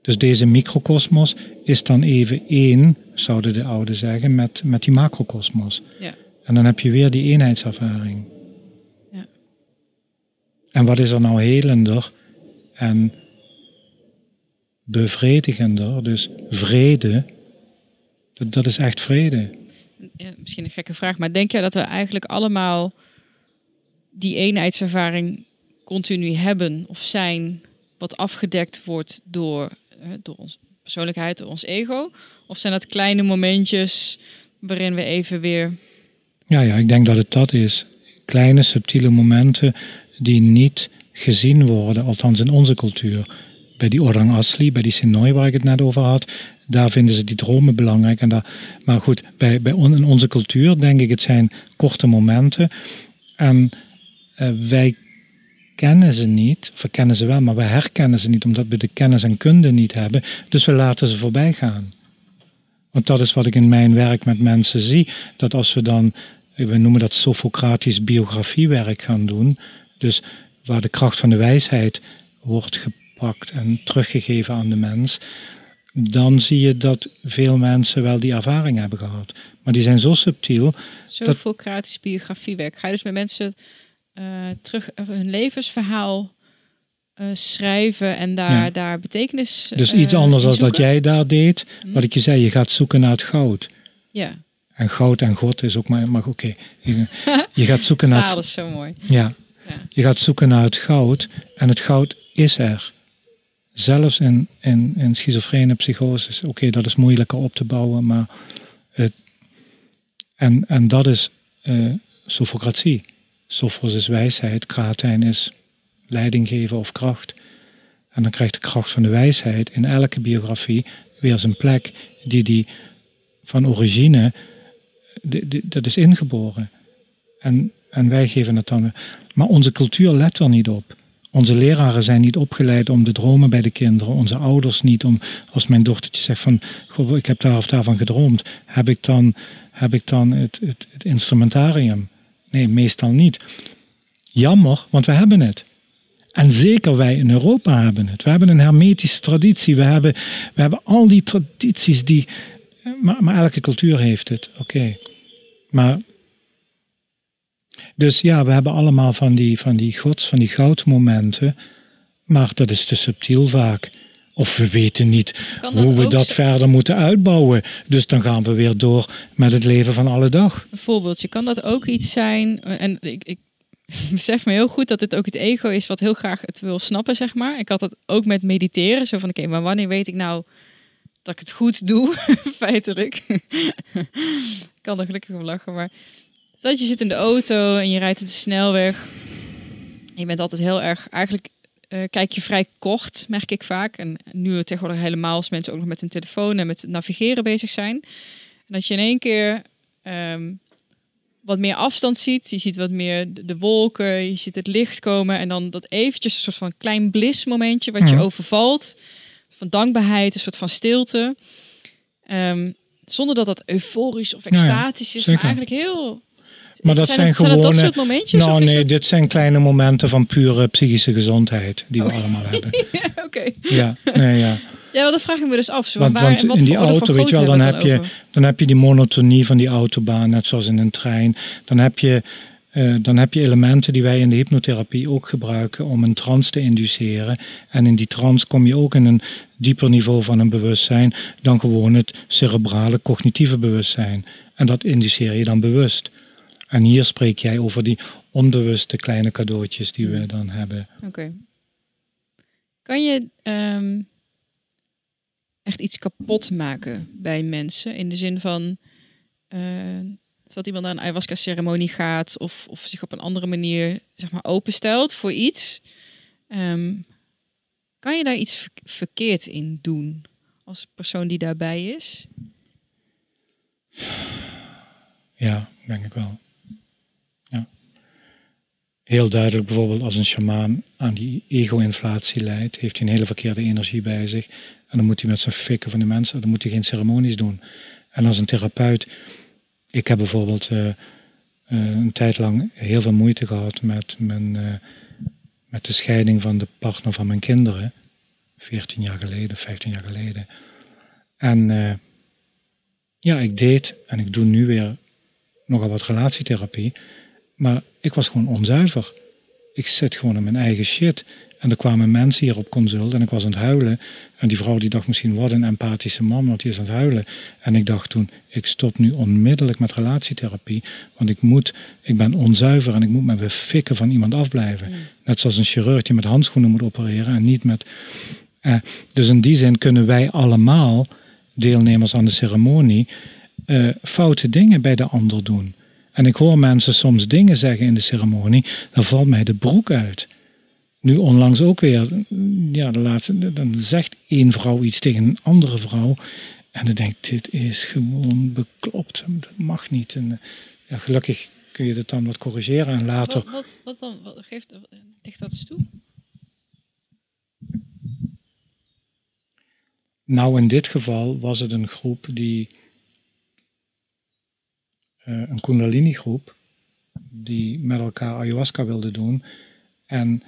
Dus deze microcosmos is dan even één, zouden de ouden zeggen, met, met die macrocosmos. ja, En dan heb je weer die eenheidservaring. Ja. En wat is er nou helender en bevredigender, dus vrede, dat, dat is echt vrede. ja, misschien een gekke vraag, maar denk jij dat we eigenlijk allemaal die eenheidservaring continu hebben of zijn, wat afgedekt wordt door, eh, door onze persoonlijkheid, door ons ego? Of zijn dat kleine momentjes waarin we even weer Ja, ja, ik denk dat het dat is. Kleine, subtiele momenten die niet gezien worden, althans in onze cultuur. Bij die Orang Asli, bij die Sinoi waar ik het net over had, daar vinden ze die dromen belangrijk. En daar, maar goed, bij, bij on- in onze cultuur denk ik het zijn korte momenten. En wij kennen ze niet, of we kennen ze wel, maar we herkennen ze niet omdat we de kennis en kunde niet hebben. Dus we laten ze voorbij gaan. Want dat is wat ik in mijn werk met mensen zie. Dat als we dan, we noemen dat Sophocratisch biografiewerk gaan doen. Dus waar de kracht van de wijsheid wordt gepakt en teruggegeven aan de mens. Dan zie je dat veel mensen wel die ervaring hebben gehad. Maar die zijn zo subtiel. Sofocratisch biografiewerk. Ga je dus met mensen eh, terug eh, hun levensverhaal eh, schrijven en daar, Ja. daar betekenis Dus iets anders dan dat jij daar deed. Mhm. Wat ik je zei, je gaat zoeken naar het goud. Ja, En goud en God is ook maar, maar oké. Je, je gaat zoeken naar het, is zo mooi. ja, Ja. Je gaat zoeken naar het goud en het goud is er. Zelfs in, in, in schizofrene psychoses. Oké, dat is moeilijker op te bouwen, maar het, en, en dat is sofocratie. Sophos is wijsheid, kratijn is leiding geven of kracht. En dan krijgt de kracht van de wijsheid in elke biografie weer zijn plek die die van origine, dat is ingeboren. En, en wij geven het dan. Maar onze cultuur let er niet op. Onze leraren zijn niet opgeleid om de dromen bij de kinderen. Onze ouders niet om, als mijn dochtertje zegt van, ik heb daar of daarvan gedroomd, heb ik dan, heb ik dan het, het instrumentarium? Nee, meestal niet. Jammer, want we hebben het. En zeker wij in Europa hebben het. We hebben een hermetische traditie. We hebben, we hebben al die tradities die. Maar, maar elke cultuur heeft het, oké. Maar dus ja, we hebben allemaal van die, van die gods, van die goudmomenten. Maar dat is te subtiel vaak. Of we weten niet hoe we dat verder moeten uitbouwen. Dus dan gaan we weer door met het leven van alle dag. Een voorbeeldje, kan dat ook iets zijn? eh, En ik, ik besef me heel goed dat dit ook het ego is wat heel graag het wil snappen, zeg maar. Ik had dat ook met mediteren. Zo van, oké, maar wanneer weet ik nou dat ik het goed doe, feitelijk. ik kan er gelukkig om lachen, maar... Stel dat je zit in de auto en je rijdt op de snelweg. Je bent altijd heel erg... Eigenlijk eh, kijk je vrij kort, merk ik vaak. En nu tegenwoordig helemaal als mensen ook nog met hun telefoon en met navigeren bezig zijn. En dat je in één keer ehm, wat meer afstand ziet. Je ziet wat meer de, de wolken, je ziet het licht komen. En dan dat eventjes een soort van klein bliss momentje wat je Mhm. overvalt. Van dankbaarheid, een soort van stilte. Ehm, zonder dat dat euforisch of ja, extatisch is, maar eigenlijk heel... Maar dat zijn, het, het dat soort momentjes? Nou nee, dat- dit zijn kleine momenten van pure psychische gezondheid die we allemaal hebben. Oké. Ja, nee, ja. Ja, dat vraag ik me dus af. Zo, Want, waar, want wat in die auto, weet je wel, dan heb, je, dan dan heb je die monotonie van die autobaan, net zoals in een trein. Dan heb je, eh, dan heb je elementen die wij in de hypnotherapie ook gebruiken om een trance te induceren. En in die trance kom je ook in een dieper niveau van een bewustzijn dan gewoon het cerebrale cognitieve bewustzijn. En dat induceer je dan bewust. En hier spreek jij over die onbewuste kleine cadeautjes die we dan hebben. Oké. Kan je... ehm, echt iets kapot maken bij mensen. In de zin van eh, dat iemand naar een ayahuasca-ceremonie gaat of, of zich op een andere manier zeg maar, openstelt voor iets. Ehm, kan je daar iets ver- verkeerd in doen als persoon die daarbij is? Ja, denk ik wel. Heel duidelijk bijvoorbeeld als een shamaan aan die ego-inflatie leidt, heeft hij een hele verkeerde energie bij zich. En dan moet hij met zijn fikken van de mensen, dan moet hij geen ceremonies doen. En als een therapeut, ik heb bijvoorbeeld eh, eh, een tijd lang heel veel moeite gehad met, mijn, eh, met de scheiding van de partner van mijn kinderen. 14 jaar geleden, 15 jaar geleden. En ja, ik deed en ik doe nu weer nogal wat relatietherapie. Maar ik was gewoon onzuiver. Ik zit gewoon in mijn eigen shit. En er kwamen mensen hier op consult en ik was aan het huilen. En die vrouw die dacht misschien, wat een empathische man, want die is aan het huilen. En ik dacht toen, ik stop nu onmiddellijk met relatietherapie. Want ik moet, ik ben onzuiver en ik moet met de fikken van iemand afblijven. Net zoals een chirurg die met handschoenen moet opereren en niet met... Eh, dus in die zin kunnen wij allemaal, deelnemers aan de ceremonie, eh, foute dingen bij de ander doen. En ik hoor mensen soms dingen zeggen in de ceremonie, dan valt mij de broek uit. Nu onlangs ook weer, ja, de laatste, dan zegt één vrouw iets tegen een andere vrouw. En dan denk ik, dit is gewoon beklopt. Dat mag niet. En ja, gelukkig kun je dat dan wat corrigeren en later. Wat, wat, wat dan? Wat geeft, ligt dat eens toe? Nou, in dit geval was het een groep die. Eh, een Kundalini-groep. die met elkaar ayahuasca wilde doen. En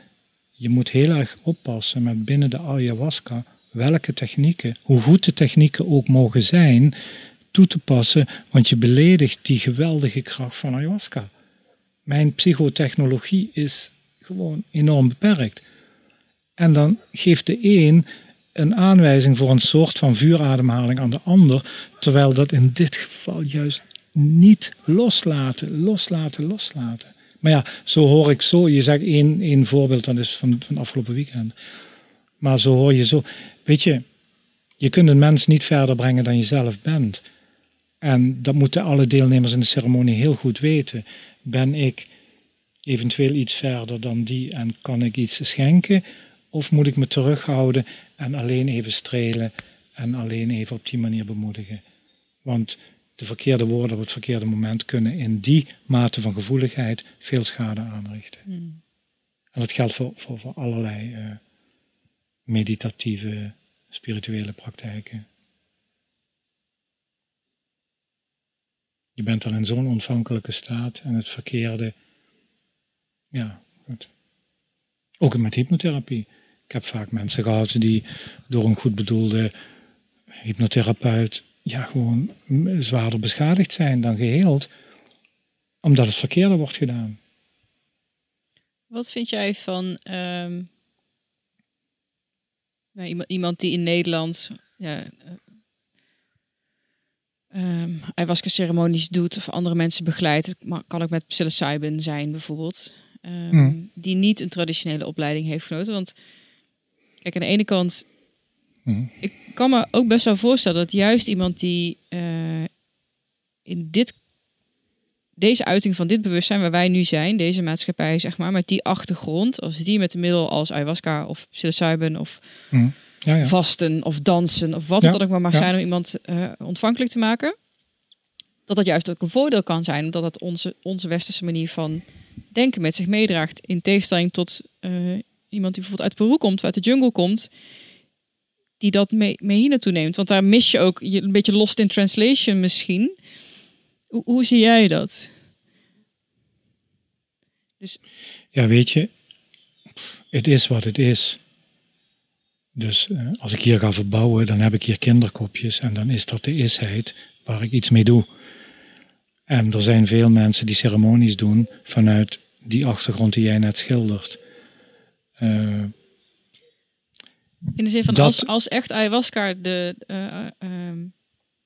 je moet heel erg oppassen met binnen de ayahuasca. welke technieken, hoe goed de technieken ook mogen zijn. toe te passen, want je beledigt die geweldige kracht van ayahuasca. Mijn psychotechnologie is gewoon enorm beperkt. En dan geeft de een een aanwijzing voor een soort van vuurademhaling aan de ander, terwijl dat in dit geval juist niet loslaten, loslaten, loslaten. Maar ja, zo hoor ik zo, je zegt één, één voorbeeld, dat is van, van afgelopen weekend. Maar zo hoor je zo, weet je, je kunt een mens niet verder brengen dan je zelf bent. En dat moeten alle deelnemers in de ceremonie heel goed weten. Ben ik eventueel iets verder dan die en kan ik iets schenken? Of moet ik me terughouden en alleen even strelen en alleen even op die manier bemoedigen? Want de verkeerde woorden op het verkeerde moment kunnen in die mate van gevoeligheid veel schade aanrichten. En dat geldt voor, voor, voor allerlei eh, meditatieve, spirituele praktijken. Je bent dan in zo'n ontvankelijke staat en het verkeerde. Ja, goed. Ook met hypnotherapie. Ik heb vaak mensen gehad die door een goed bedoelde hypnotherapeut ja, gewoon zwaarder beschadigd zijn dan geheeld, omdat het verkeerde wordt gedaan. Wat vind jij van ehm, nou, iemand, die in Nederland ja, um, ayahuasca-ceremonies doet of andere mensen begeleidt? Het kan ook met psilocybin zijn bijvoorbeeld. ehm, Hmm. Die niet een traditionele opleiding heeft genoten. Want kijk, aan de ene kant Hmm. ik kan me ook best wel voorstellen dat juist iemand die eh, in dit, deze uiting van dit bewustzijn waar wij nu zijn, deze maatschappij, zeg maar, met die achtergrond, als die met een middel als ayahuasca of psilocybin of Hmm. Ja, ja. vasten of dansen of wat Ja, het dan ook maar mag zijn om iemand eh, ontvankelijk te maken, dat dat juist ook een voordeel kan zijn, omdat het onze, onze westerse manier van denken met zich meedraagt, in tegenstelling tot eh, iemand die bijvoorbeeld uit Peru komt, of uit de jungle komt, die dat mee, mee hier naartoe neemt. Want daar mis je ook je een beetje lost in translation misschien. Hoe, hoe zie jij dat? Ja, weet je, het is wat het is. Dus eh, als ik hier ga verbouwen, dan heb ik hier kinderkopjes en dan is dat de isheid waar ik iets mee doe. En er zijn veel mensen die ceremonies doen vanuit die achtergrond die jij net schildert. Eh, In de zin van Dat- als, als echt ayahuasca de... eh, eh, ehm,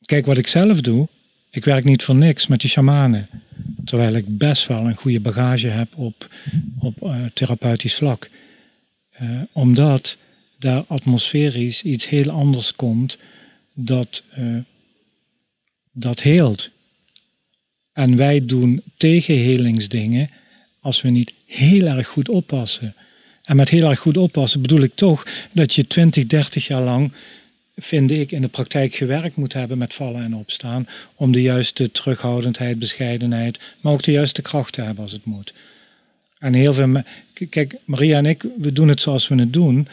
Kijk, wat ik zelf doe, ik werk niet voor niks met die shamanen. Terwijl ik best wel een goede bagage heb op, op eh, therapeutisch vlak. Omdat daar atmosferisch iets heel anders komt dat, dat heelt. En wij doen tegenhelingsdingen als we niet heel erg goed oppassen. En met heel erg goed oppassen bedoel ik toch dat je 20, 30 jaar lang, vind ik, in de praktijk gewerkt moet hebben met vallen en opstaan. Om de juiste terughoudendheid, bescheidenheid, maar ook de juiste kracht te hebben als het moet. En heel veel. Kijk, Maria en ik, we doen het zoals we het doen.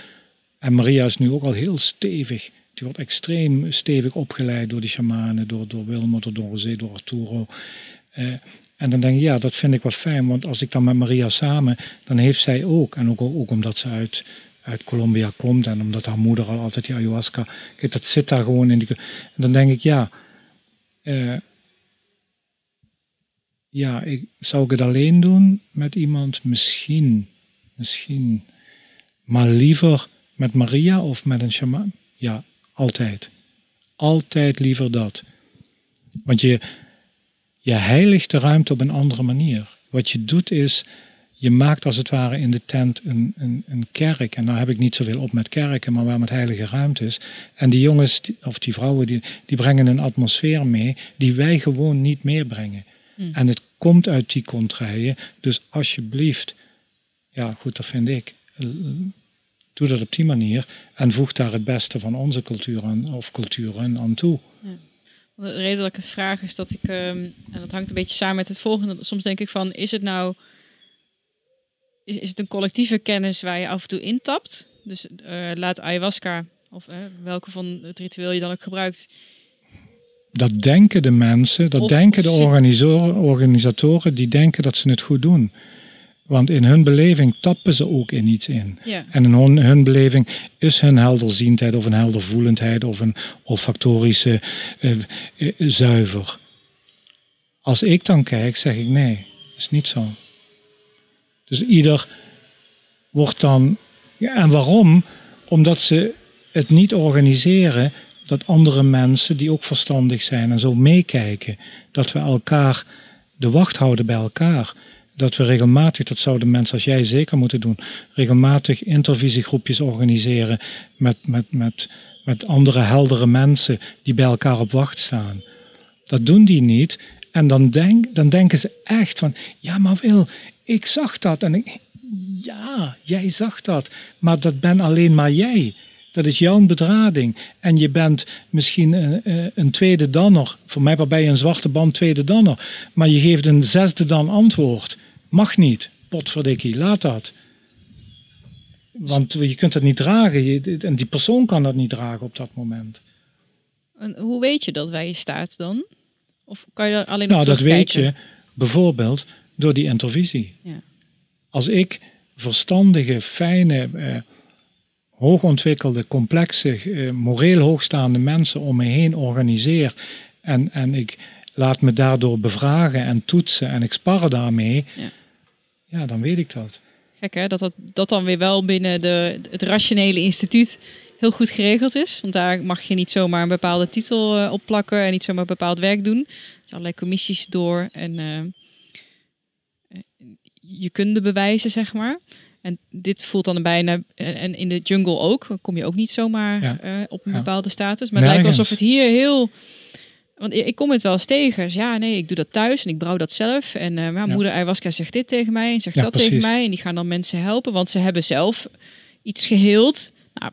En Maria is nu ook al heel stevig. Die wordt extreem stevig opgeleid door die shamanen, door, door door José, door Arturo. Uh, en dan denk ik, ja, dat vind ik wat fijn. Want als ik dan met Maria samen, dan heeft zij ook, en ook, ook omdat ze uit, uit Colombia komt en omdat haar moeder al altijd die ayahuasca, kijk, dat zit daar gewoon in die. En dan denk ik, ja, uh, ja, ik, zou ik het alleen doen met iemand? Misschien, misschien. Maar liever met Maria of met een shaman? Ja, altijd. Altijd liever dat. Want je, je heiligt de ruimte op een andere manier. Wat je doet is, je maakt als het ware in de tent een, een, een kerk. En nou heb ik niet zoveel op met kerken, maar waar met heilige ruimte is. En die jongens, of die vrouwen, die, die brengen een atmosfeer mee die wij gewoon niet meebrengen. Hmm. En het komt uit die contraien. Dus alsjeblieft, ja goed, dat vind ik. Doe dat op die manier en voeg daar het beste van onze cultuur aan, of culturen aan toe. De reden dat ik het vraag is dat ik, ehm, en dat hangt een beetje samen met het volgende. Soms denk ik van, is het nou, is, is het een collectieve kennis waar je af en toe intapt? Dus uh, laat ayahuasca, of uh, welke van het ritueel je dan ook gebruikt, dat denken de mensen, dat denken de organisatoren, die denken dat ze het goed doen. Want in hun beleving tappen ze ook in iets in. En in hun, hun, beleving is hun helderziendheid of een heldervoelendheid of een olfactorische uh, uh, zuiver. Als ik dan kijk, zeg ik nee, is niet zo. Dus ieder wordt dan. Ja, en waarom? Omdat ze het niet organiseren dat andere mensen die ook verstandig zijn en zo meekijken, dat we elkaar de wacht houden bij elkaar. Dat we regelmatig, dat zouden mensen als jij zeker moeten doen, regelmatig intervisiegroepjes organiseren met, met, met, met andere heldere mensen die bij elkaar op wacht staan. Dat doen die niet. En dan, denk, dan denken ze echt van, ja maar Wil, ik zag dat. En ik, ja, jij zag dat. Maar dat ben alleen maar jij. Dat is jouw bedrading. En je bent misschien een, eh, een tweede danner. Voor mij waarbij je een zwarte band tweede danner. Maar je geeft een zesde dan antwoord. Mag niet. Potverdikkie, laat dat. Want je kunt het niet dragen. en die persoon kan dat niet dragen op dat moment. En hoe weet je dat wij je staat dan? Of kan je daar alleen op Nou, dat weet je bijvoorbeeld door die intervisie. Ja. Als ik verstandige, fijne, eh, hoogontwikkelde, complexe, uh, moreel hoogstaande mensen om me heen organiseer en, en ik laat me daardoor bevragen en toetsen en ik spar daarmee, ja, ja dan weet ik dat. Gek hè, dat, dat dat dan weer wel binnen de, het rationele instituut heel goed geregeld is. Want daar mag je niet zomaar een bepaalde titel uh, op plakken en niet zomaar bepaald werk doen. Je allerlei commissies door en uh, je kunde bewijzen, zeg maar. En dit voelt dan bijna, en in de jungle ook, dan kom je ook niet zomaar uh, op een bepaalde status. Maar het lijkt alsof het hier heel. Want ik kom het wel eens tegen. Dus ja, nee, ik doe dat thuis en ik brouw dat zelf. En uh, mijn moeder ayahuasca zegt dit tegen mij en zegt dat tegen mij. En die gaan dan mensen helpen, want ze hebben zelf iets geheeld. Nou,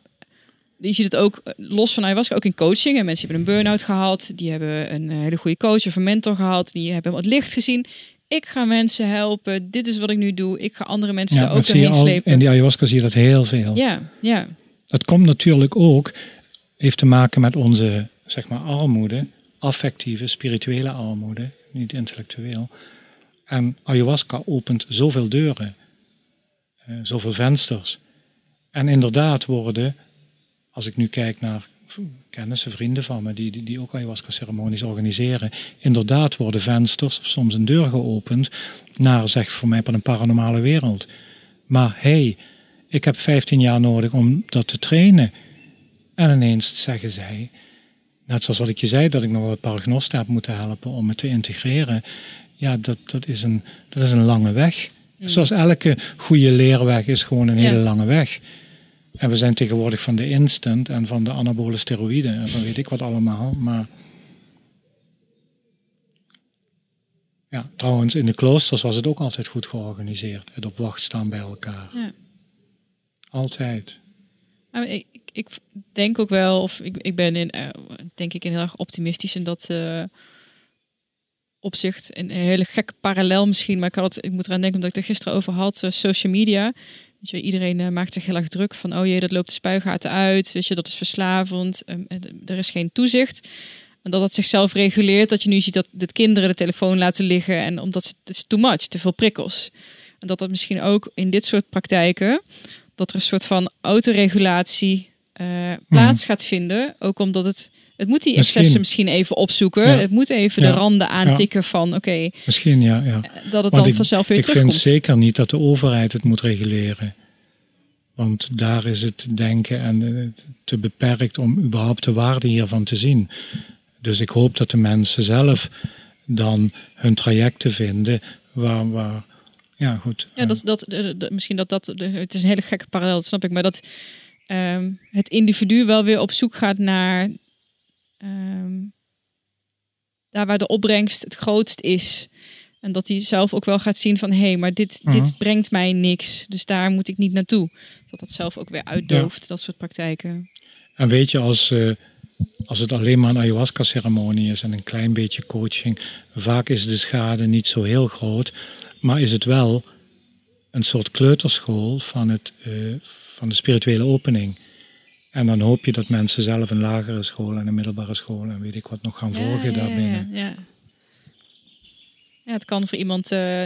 je ziet het ook eh, los van ayahuasca, ook in coaching. En mensen hebben een burn-out gehad, die hebben een hele goede coach of een mentor gehad, die hebben wat licht gezien ik ga mensen helpen. Dit is wat ik nu doe. Ik ga andere mensen daar ook doorheen slepen. In die ayahuasca zie je dat heel veel. Ja, ja. Dat komt natuurlijk ook, heeft te maken met onze, zeg maar, armoede. Affectieve, spirituele armoede, niet intellectueel. En ayahuasca opent zoveel deuren, eh, zoveel vensters. En inderdaad worden, als ik nu kijk naar kennissen, vrienden van me, die, die, die ook ayahuasca-ceremonies organiseren, inderdaad worden vensters of soms een deur geopend naar, zeg voor mij, een paranormale wereld. Maar hey, ik heb 15 jaar nodig om dat te trainen. En ineens zeggen zij, net zoals wat ik je zei, dat ik nog wat paragnosten heb moeten helpen om het te integreren. Ja, dat, dat, is, een, dat is een lange weg. Mm. Zoals elke goede leerweg is gewoon een hele lange weg. En we zijn tegenwoordig van de instant en van de anabole steroïden en van weet ik wat allemaal. Maar ja, trouwens, in de kloosters was het ook altijd goed georganiseerd. Het op wacht staan bij elkaar. Ja. Altijd. Maar ik, ik, denk ook wel, of ik, ik ben in, eh, denk ik in heel erg optimistisch in dat eh, opzicht. Een hele gekke parallel misschien, maar ik, had het, ik moet eraan denken omdat ik het er gisteren over had. eh, social media. Weet je, iedereen eh, maakt zich heel erg druk van, oh jee, dat loopt de spuigaten uit. Weet je, dat is verslavend. Ehm, en er is geen toezicht. En dat dat zichzelf reguleert. Dat je nu ziet dat de kinderen de telefoon laten liggen. En omdat ze, het is too much, te veel prikkels. En dat dat misschien ook in dit soort praktijken, dat er een soort van autoregulatie eh, plaats gaat vinden. Ook omdat het, het moet die Misschien. excessen misschien even opzoeken. Ja. Het moet even Ja. de randen aantikken van, oké, Misschien, ja. ja. dat het Want dan vanzelf weer ik vind terugkomt. zeker niet dat de overheid het moet reguleren. Want daar is het denken en eh, te beperkt om überhaupt de waarde hiervan te zien. Dus ik hoop dat de mensen zelf dan hun trajecten vinden waar, waar ja goed. Ja, dat, dat, de- de- misschien dat dat, het is een hele gekke parallel, dat snap ik, maar dat ehm, het individu wel weer op zoek gaat naar ehm, daar waar de opbrengst het grootst is. En dat hij zelf ook wel gaat zien van, hé, hey, maar dit, Mhm. dit brengt mij niks, dus daar moet ik niet naartoe. Dat dat zelf ook weer uitdooft, dat soort praktijken. En weet je, als, eh, als het alleen maar een ayahuasca-ceremonie is en een klein beetje coaching, vaak is de schade niet zo heel groot, maar is het wel een soort kleuterschool van, het, eh, van de spirituele opening. En dan hoop je dat mensen zelf een lagere school en een middelbare school en weet ik wat nog gaan volgen daarbinnen. Ja, ja. Ja, het kan voor iemand eh,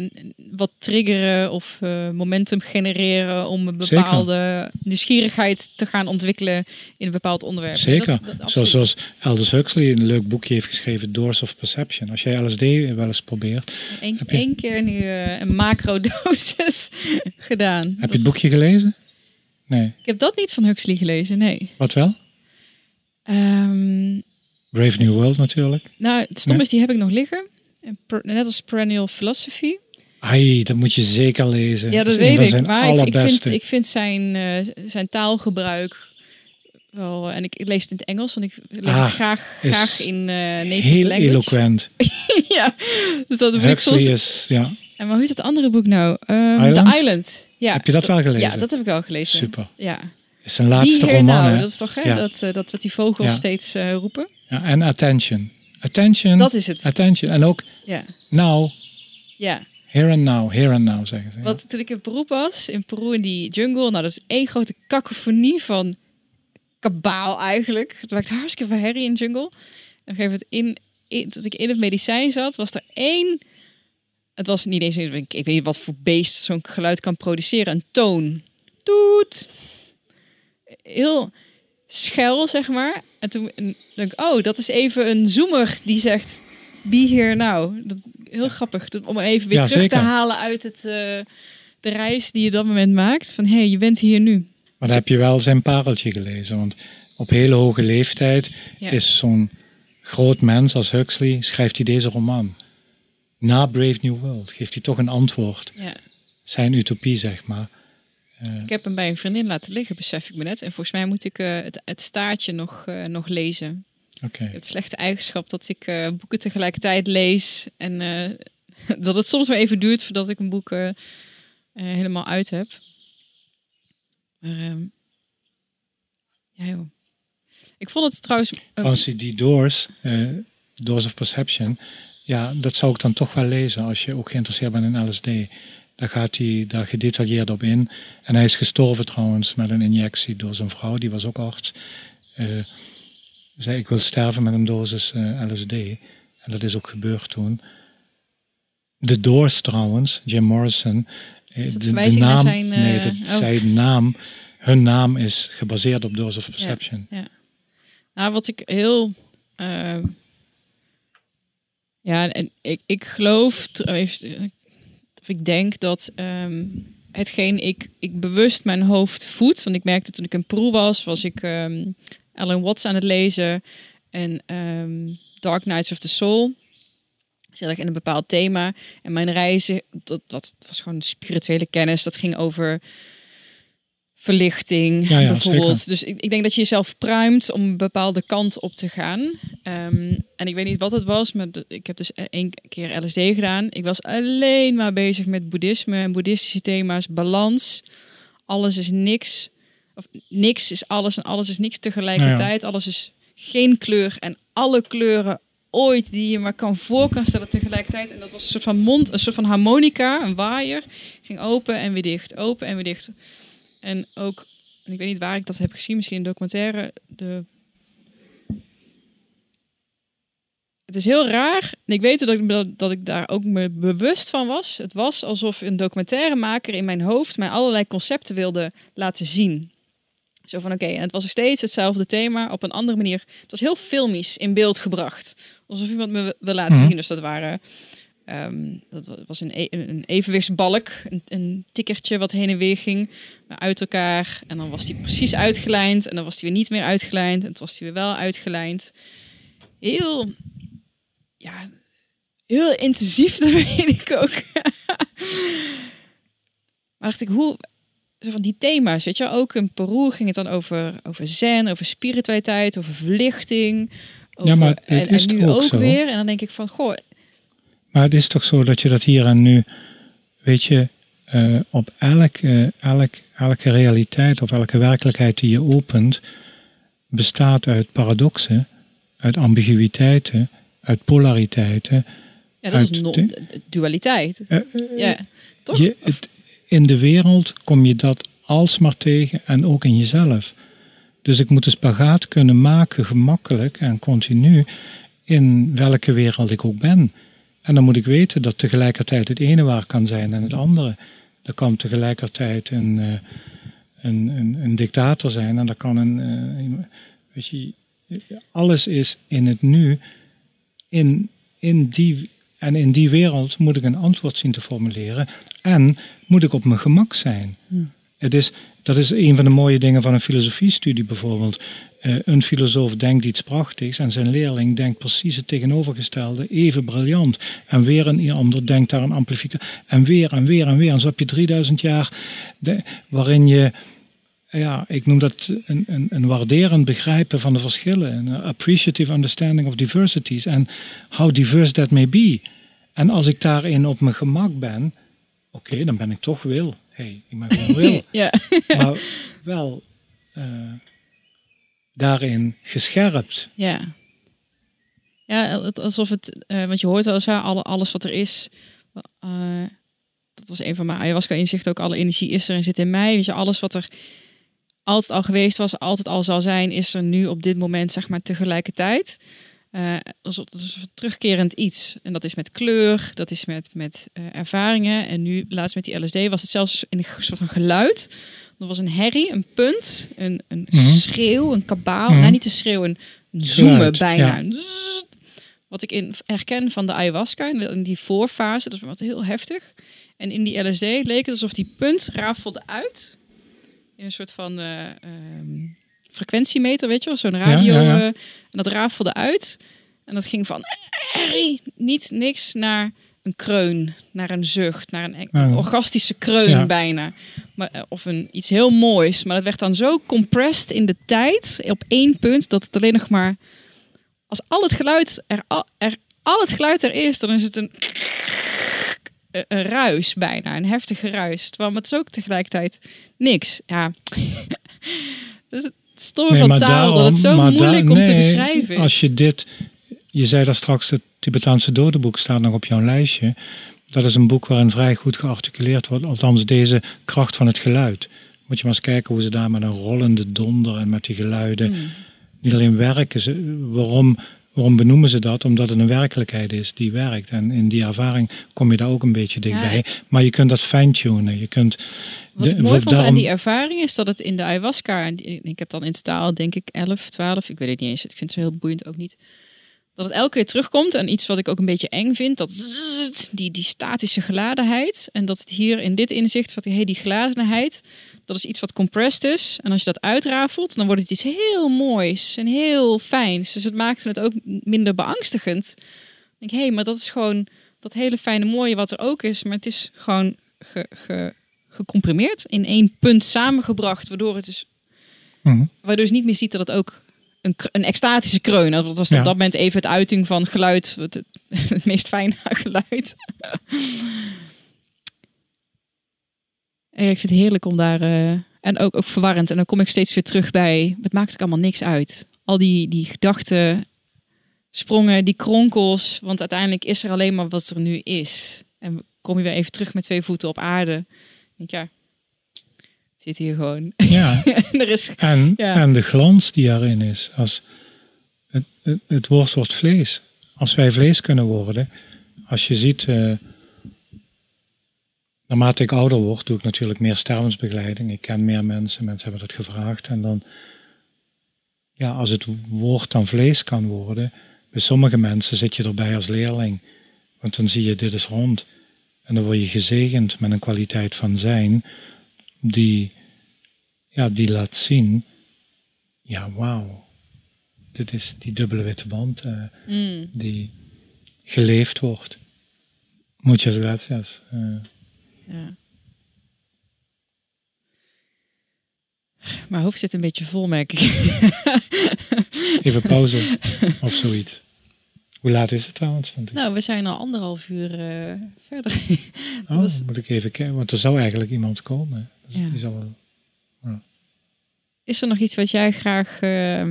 wat triggeren of eh, momentum genereren om een Zeker. bepaalde nieuwsgierigheid te gaan ontwikkelen in een bepaald onderwerp. Zeker. Dat- dat- absoluut. zoals, zoals Aldous Huxley een leuk boekje heeft geschreven, Doors of Perception. Als jij LSD wel eens probeert, Eén je- één keer nu eh, een macrodosis gedaan. heb Dat- je het boekje gelezen? Nee. Ik heb dat niet van Huxley gelezen, nee. Wat wel? Ehm, Brave New World natuurlijk. nou, het stom Nee. is, die heb ik nog liggen. Net als Perennial Philosophy. Ai, dat moet je zeker lezen. Ja, dat weet ik. Maar ik, vind, ik vind zijn, eh, zijn taalgebruik wel... En ik, ik lees het in het Engels, want ik lees Ah, het graag, is graag in eh native Heel language. eloquent. ja, dus dat ik soms... is, ja. En maar hoe heet het andere boek nou? Island? The Island. Ja, Heb je dat wel gelezen? Ja, dat heb ik wel gelezen. Super. Ja. Is zijn laatste roman, hè? dat is toch hè? Ja. Dat, eh, dat wat die vogels Ja. steeds eh, roepen? Ja, en Attention. Attention. Dat is het. Attention. En ook Ja. Now. ja. Here and now. Here and now, zeggen ze. ja. Want toen ik in Peru was, in Peru in die jungle, nou dat is één grote kakofonie van kabaal eigenlijk. Het maakt hartstikke veel herrie in de jungle. En op een gegeven moment, in, in, toen ik in het medicijn zat, was er één... Het was niet eens, ik ik weet niet wat voor beest zo'n geluid kan produceren. Een toon. Toet. Heel schel, zeg maar. En toen denk ik, oh, dat is even een zoemer die zegt, be here now. Dat, heel grappig, om even weer Ja, terug te halen uit het, eh, de reis die je dat moment maakt. Van, hé, hey, je bent hier nu. Maar dan heb je wel zijn pareltje gelezen. Want op hele hoge leeftijd Ja. is zo'n groot mens als Huxley, schrijft hij deze roman. Na Brave New World geeft hij toch een antwoord. Ja. Zijn utopie, zeg maar. Ik heb hem bij een vriendin laten liggen, besef ik me net. En volgens mij moet ik eh, het, het staartje nog, eh, nog lezen. Oké. Het slechte eigenschap dat ik eh, boeken tegelijkertijd lees. En eh, dat het soms maar even duurt voordat ik een boek eh, eh, helemaal uit heb. Maar ehm, ja joh. Ik vond het trouwens... eh, Trouwens, die- die Doors, eh, Doors of Perception, ja, dat zou ik dan toch wel lezen als je ook geïnteresseerd bent in LSD. Daar gaat hij daar gedetailleerd op in. En hij is gestorven trouwens met een injectie door zijn vrouw, die was ook arts. Eh, zei ik wil sterven met een dosis eh, LSD. En dat is ook gebeurd toen. De Doors trouwens, Jim Morrison. eh, Is de, naam, zijn, nee, dat, zijn naam, hun naam is gebaseerd op Doors of Perception. Ja. Nou, wat ik heel. Ja, en ik, ik geloof, even, of ik denk dat ehm, hetgeen ik, ik bewust mijn hoofd voed. Want ik merkte toen ik in Peru was, was ik ehm Alan Watts aan het lezen en ehm, Dark Knights of the Soul. Zit ik in een bepaald thema. En mijn reizen, dat, dat was gewoon spirituele kennis. Dat ging over verlichting Ja, ja, bijvoorbeeld. zeker. Dus ik, ik denk dat je jezelf pruimt om een bepaalde kant op te gaan. Ehm, en ik weet niet wat het was, maar ik heb dus e- één keer LSD gedaan. Ik was alleen maar bezig met boeddhisme en boeddhistische thema's, balans. Alles is niks. Of niks is alles en alles is niks tegelijkertijd. Alles is geen kleur en alle kleuren ooit die je maar kan voor kan stellen tegelijkertijd. En dat was een soort van mond, een soort van harmonica, een waaier. Ging open en weer dicht, open en weer dicht. En ook, en ik weet niet waar ik dat heb gezien, misschien een documentaire. De... Het is heel raar. En ik weet dat ik, dat, dat ik daar ook me bewust van was. Het was alsof een documentairemaker in mijn hoofd mij allerlei concepten wilde laten zien. Zo van oké, en het was nog steeds hetzelfde thema op een andere manier. Het was heel filmisch in beeld gebracht. Alsof iemand me wil laten Mhm. zien. Dus dat waren. Ehm, dat wa- was een, e- een evenwichtsbalk, een, een tikkertje wat heen en weer ging maar uit elkaar. En dan was die precies uitgelijnd en dan was die weer niet meer uitgelijnd en toen was die weer wel uitgelijnd. Heel, ja, heel intensief, dat weet ik ook. maar dacht ik, hoe, zo van die thema's, weet je, ook in Peru ging het dan over, over zen, over spiritualiteit, over verlichting. Over, maar dit en, nu ook ook weer. En dan denk ik van, goh, Maar het is toch zo dat je dat hier en nu, weet je, eh, op elke, elk, elke realiteit of elke werkelijkheid die je opent, bestaat uit paradoxen, uit ambiguïteiten, uit polariteiten. ja, dat is Uit non- de- dualiteit. Eh, Ja, toch? Je, het, in de wereld kom je dat alsmaar tegen en ook in jezelf. Dus ik moet de spagaat kunnen maken, gemakkelijk en continu, in welke wereld ik ook ben. En dan moet ik weten dat tegelijkertijd het ene waar kan zijn en het andere. Er kan tegelijkertijd een, eh, een, een, een dictator zijn en er kan een. eh, weet je, alles is in het nu. In, in die, en in die wereld moet ik een antwoord zien te formuleren. En moet ik op mijn gemak zijn. Het is, dat is een van de mooie dingen van een filosofiestudie bijvoorbeeld. Eh, een filosoof denkt iets prachtigs en zijn leerling denkt precies het tegenovergestelde, even briljant. En weer een ander denkt daar een amplificatie. En weer en weer en weer. En zo heb je 3000 jaar de- waarin je, ja, ik noem dat een, een, een waarderend begrijpen van de verschillen. Een appreciative understanding of diversities. En how diverse that may be. En als ik daarin op mijn gemak ben, oké, dan ben ik toch wil. hey, ik ben gewoon wil. Ja. maar wel eh, daarin gescherpt. Ja. Ja, het, alsof het, eh, want je hoort wel eens, alle, alles wat er is. eh, dat was een van mijn ayahuasca inzichten ook. Alle energie is er en zit in mij. Weet je, alles wat er altijd al geweest was, altijd al zal zijn, is er nu op dit moment, zeg maar, tegelijkertijd. Eh alsof, alsof het terugkerend iets. En dat is met kleur, dat is met, met ervaringen. En nu, laatst met die LSD, was het zelfs in een soort van geluid. Er was een herrie, een punt, een, een Mhm. schreeuw, een kabaal. Mhm. Nou, niet een schreeuw, een zoomen Geluid, bijna. ja. Wat ik in, herken van de ayahuasca, in, die voorfase, dat is wat heel heftig. En in die LSD leek het alsof die punt rafelde uit. In een soort van eh, ehm, frequentiemeter, weet je wel, zo'n radio. ja, ja. eh, en dat rafelde uit. En dat ging van herrie, niet niks, naar een kreun, naar een zucht, naar een, een orgastische kreun Ja. bijna. Maar, eh, of een, iets heel moois. Maar dat werd dan zo compressed in de tijd, op één punt, dat het alleen nog maar... Als al het geluid er, al, er, al het geluid er is, dan is het een, een, ruis bijna, een heftige ruis. Terwijl het is ook tegelijkertijd niks. Ja. dus het stomme van taal, dat het zo moeilijk om te beschrijven is. Als je dit, je zei daar straks, het Tibetaanse dodenboek staat nog op jouw lijstje. Dat is een boek waarin vrij goed gearticuleerd wordt, althans deze kracht van het geluid. Moet je maar eens kijken hoe ze daar met een rollende donder en met die geluiden Hmm. niet alleen werken. Ze, waarom, waarom benoemen ze dat? Omdat het een werkelijkheid is die werkt. En in die ervaring kom je daar ook een beetje dichtbij. Maar je kunt dat fine-tunen. Je kunt Wat de- ik mooi vond aan die ervaring is dat het in de ayahuasca, en ik heb dan in totaal denk ik 11, 12, ik weet het niet eens, ik vind het zo heel boeiend ook niet, dat het elke keer terugkomt en iets wat ik ook een beetje eng vind, dat die, die statische geladenheid en dat het hier in dit inzicht, wat hey, die geladenheid, dat is iets wat compressed is en als je dat uitrafelt, dan wordt het iets heel moois en heel fijns. Dus het maakte het ook minder beangstigend. Ik denk, hé, hey, maar dat is gewoon dat hele fijne mooie wat er ook is, maar het is gewoon ge, ge, gecomprimeerd in één punt samengebracht, waardoor het dus, Mhm. waardoor je niet meer ziet dat het ook een, extatische kreun. Dat was Ja. op dat moment even het uiting van geluid, het, het meest fijne geluid. En ik vind het heerlijk om daar. eh, en ook, ook verwarrend. En dan kom ik steeds weer terug bij. Het maakt ook allemaal niks uit. Al die, die gedachten, sprongen, die kronkels. Want uiteindelijk is er alleen maar wat er nu is. En kom je weer even terug met twee voeten op aarde. Ik denk, ja, zitten hier gewoon. Ja, en er is. en, Ja. en de glans die erin is. Als het, het, het woord wordt vlees. Als wij vlees kunnen worden. Als je ziet, eh, naarmate ik ouder word, doe ik natuurlijk meer stervensbegeleiding. Ik ken meer mensen, mensen hebben dat gevraagd. En dan, ja, als het woord dan vlees kan worden, bij sommige mensen zit je erbij als leerling. Want dan zie je, dit is rond. En dan word je gezegend met een kwaliteit van zijn, die, ja, die laat zien, ja, wauw. Dit is die dubbele witte band eh, Mm, die geleefd wordt. Muchas gracias. Eh, ja. Mijn hoofd zit een beetje vol, merk ik. even pauze of zoiets. Hoe laat is het trouwens? Want nou, we zijn al anderhalf uur eh, verder. oh, moet ik even kijken, want er zou eigenlijk iemand komen. Dus Ja. die zal wel... Is er nog iets wat jij graag eh,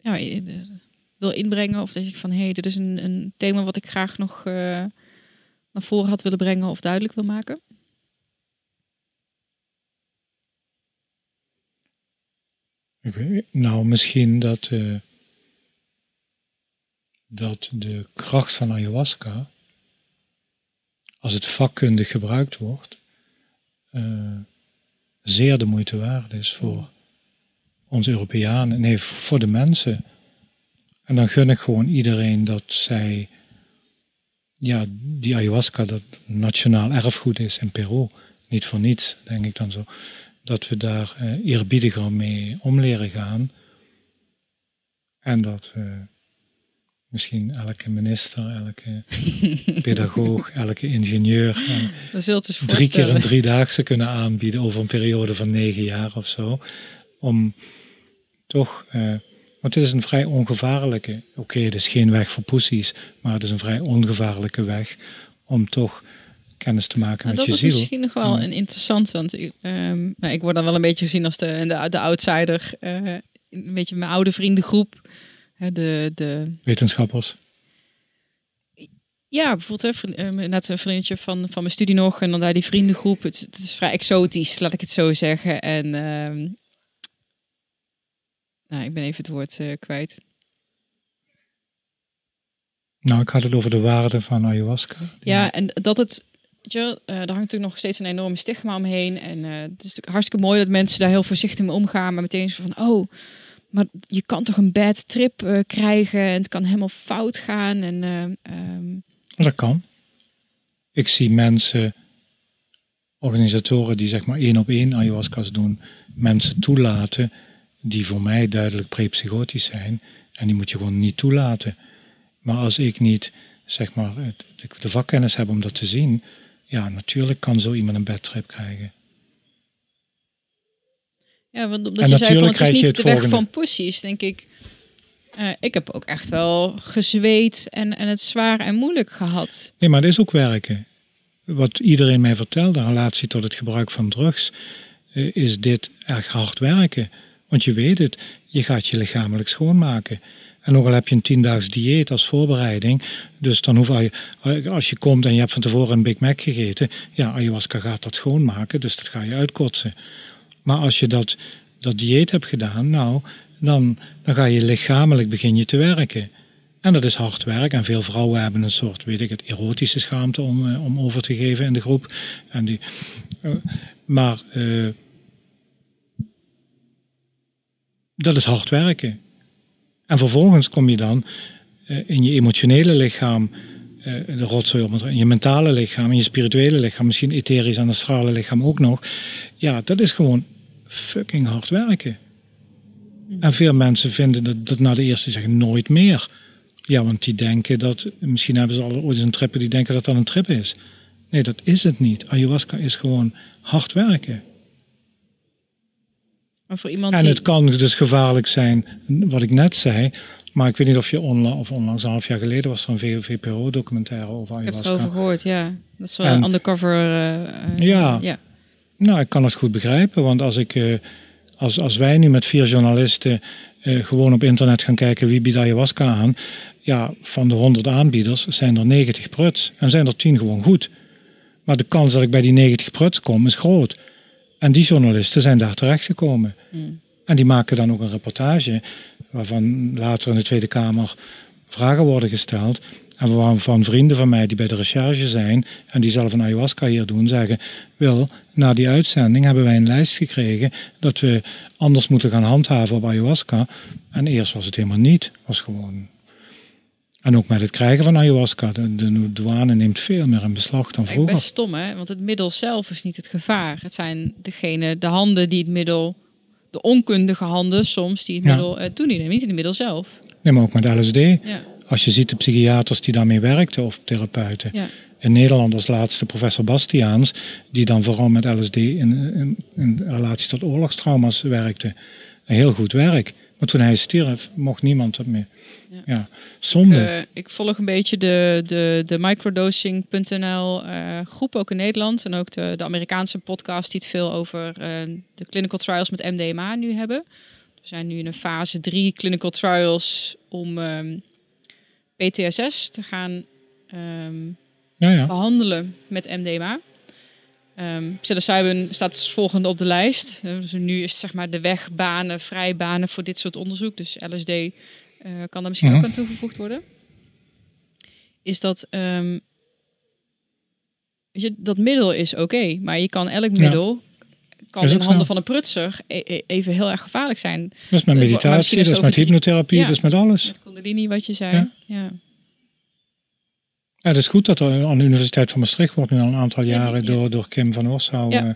ja, i- eh, wil inbrengen? Of dat je van, hé, hey, dit is een, een thema wat ik graag nog eh, naar voren had willen brengen of duidelijk wil maken? Nou, misschien dat, eh, dat de kracht van ayahuasca, als het vakkundig gebruikt wordt, eh, zeer de moeite waard is voor ons Europeanen, nee, voor de mensen. En dan gun ik gewoon iedereen dat zij, ja, die ayahuasca, dat nationaal erfgoed is in Peru, niet voor niets, denk ik dan zo dat we daar eh, eerbiediger mee om leren gaan. En dat we misschien elke minister, elke pedagoog, elke ingenieur eh, drie keer een driedaagse kunnen aanbieden over een periode van negen jaar of zo. Om toch, eh, want het is een vrij ongevaarlijke, oké, het is geen weg voor poesies, maar het is een vrij ongevaarlijke weg om toch kennis te maken Nou, met dat je is ziel. misschien nog wel Ja. een interessant, want ik, ehm, nou, ik word dan wel een beetje gezien als de, de, de outsider. eh, een beetje mijn oude vriendengroep. Hè, de, de, Wetenschappers. ja, bijvoorbeeld hè, vriend- eh, net een vriendje van, van mijn studie nog en dan daar die vriendengroep. Het, het is vrij exotisch, laat ik het zo zeggen. En ehm, nou, ik ben even het woord eh, kwijt. Nou, ik had het over de waarde van ayahuasca. Ja, en dat het, weet je, wel, eh, daar hangt natuurlijk nog steeds een enorme stigma omheen. En het is natuurlijk hartstikke mooi dat mensen daar heel voorzichtig mee omgaan. Maar meteen zo van, oh, maar je kan toch een bad trip eh, krijgen en het kan helemaal fout gaan. En eh, ehm, Dat kan. Ik zie mensen, organisatoren die zeg maar één op één ayahuasca's doen, mensen toelaten die voor mij duidelijk prepsychotisch zijn. En die moet je gewoon niet toelaten. Maar als ik niet zeg maar de vakkennis heb om dat te zien, ja, natuurlijk kan zo iemand een bedtrip krijgen. Ja, want omdat En je zei van het is niet het de weg volgende. van pussies, denk ik. eh, ik heb ook echt wel gezweet en, en het zwaar en moeilijk gehad. Nee, maar het is ook werken. Wat iedereen mij vertelt in relatie tot het gebruik van drugs, eh, is dit erg hard werken. Want je weet het, je gaat je lichamelijk schoonmaken. En ook al heb je een tiendaags dieet als voorbereiding, dus dan hoef je, als je komt en je hebt van tevoren een Big Mac gegeten, ja, ayahuasca gaat dat schoonmaken, dus dat ga je uitkotsen. Maar als je dat, dat dieet hebt gedaan, nou, dan, dan ga je lichamelijk begin je te werken. En dat is hard werk. En veel vrouwen hebben een soort, weet ik het, erotische schaamte om, eh, om over te geven in de groep. En die, eh, maar eh, dat is hard werken. En vervolgens kom je dan in je emotionele lichaam, de rotzooi op, in je mentale lichaam, in je spirituele lichaam, misschien etherisch en astrale lichaam ook nog. Ja, dat is gewoon fucking hard werken. En veel mensen vinden dat, dat na de eerste zeggen nooit meer. Ja, want die denken dat, misschien hebben ze al ooit eens een trip, die denken dat dat een trip is. Nee, dat is het niet. Ayahuasca is gewoon hard werken. Maar voor iemand En die... het kan dus gevaarlijk zijn, wat ik net zei. Maar ik weet niet of je onla of onlangs, een half jaar geleden, was er een VPRO-documentaire over Ik heb het ayahuasca. erover gehoord, ja. Dat is wel En- undercover. eh, Ja. ja. Nou, ik kan het goed begrijpen, want als, ik, eh, als, als wij nu met vier journalisten eh, gewoon op internet gaan kijken wie biedt ayahuasca aan, ja, van de 100 aanbieders zijn er 90 pruts en zijn er 10 gewoon goed. Maar de kans dat ik bij die 90 pruts kom is groot. En die journalisten zijn daar terechtgekomen. En die maken dan ook een reportage waarvan later in de Tweede Kamer vragen worden gesteld. En waarvan vrienden van mij die bij de recherche zijn en die zelf een ayahuasca hier doen, zeggen: Wil, na die uitzending hebben wij een lijst gekregen dat we anders moeten gaan handhaven op ayahuasca. En eerst was het helemaal niet. Was gewoon. En ook met het krijgen van ayahuasca. De, de douane neemt veel meer in beslag dan vroeger. best stom, hè? Want het middel zelf is niet het gevaar. Het zijn degene, de handen die het middel, de onkundige handen soms, die het Ja. middel eh, toedienen. Niet het middel zelf. Nee, maar ook met LSD. Ja, Als je ziet de psychiaters die daarmee werkten of therapeuten. ja. In Nederland als laatste professor Bastiaans, die dan vooral met LSD in, in, in relatie tot oorlogstrauma's werkte. Een heel goed werk. Maar toen hij stierf, mocht niemand dat meer. Ja. Ja, zonde. Eh, ik volg een beetje de, de, de microdosing.nl eh, groep ook in Nederland. En ook de, de Amerikaanse podcast die het veel over eh, de clinical trials met MDMA nu hebben. We zijn nu in een fase 3 clinical trials om ehm, PTSS te gaan ehm, ja, ja. behandelen met MDMA. Ehm psilocybin staat als volgende op de lijst. Eh, Dus nu is zeg maar de weg banen, vrij banen voor dit soort onderzoek. Dus LSD eh, kan daar misschien Mhm. ook aan toegevoegd worden. Is dat, ehm, weet je, dat middel is oké, maar je kan elk middel kan in handen zo. van een prutser e- e- even heel erg gevaarlijk zijn. Dat is met misschien meditatie, is dat is met hypnotherapie, Ja. dat is met alles. Met Kundalini, wat je zei. Ja. Ja. Ja, het is goed dat er aan de Universiteit van Maastricht wordt nu al een aantal Ja, jaren door, door Kim van Oorsouw Ja. eh,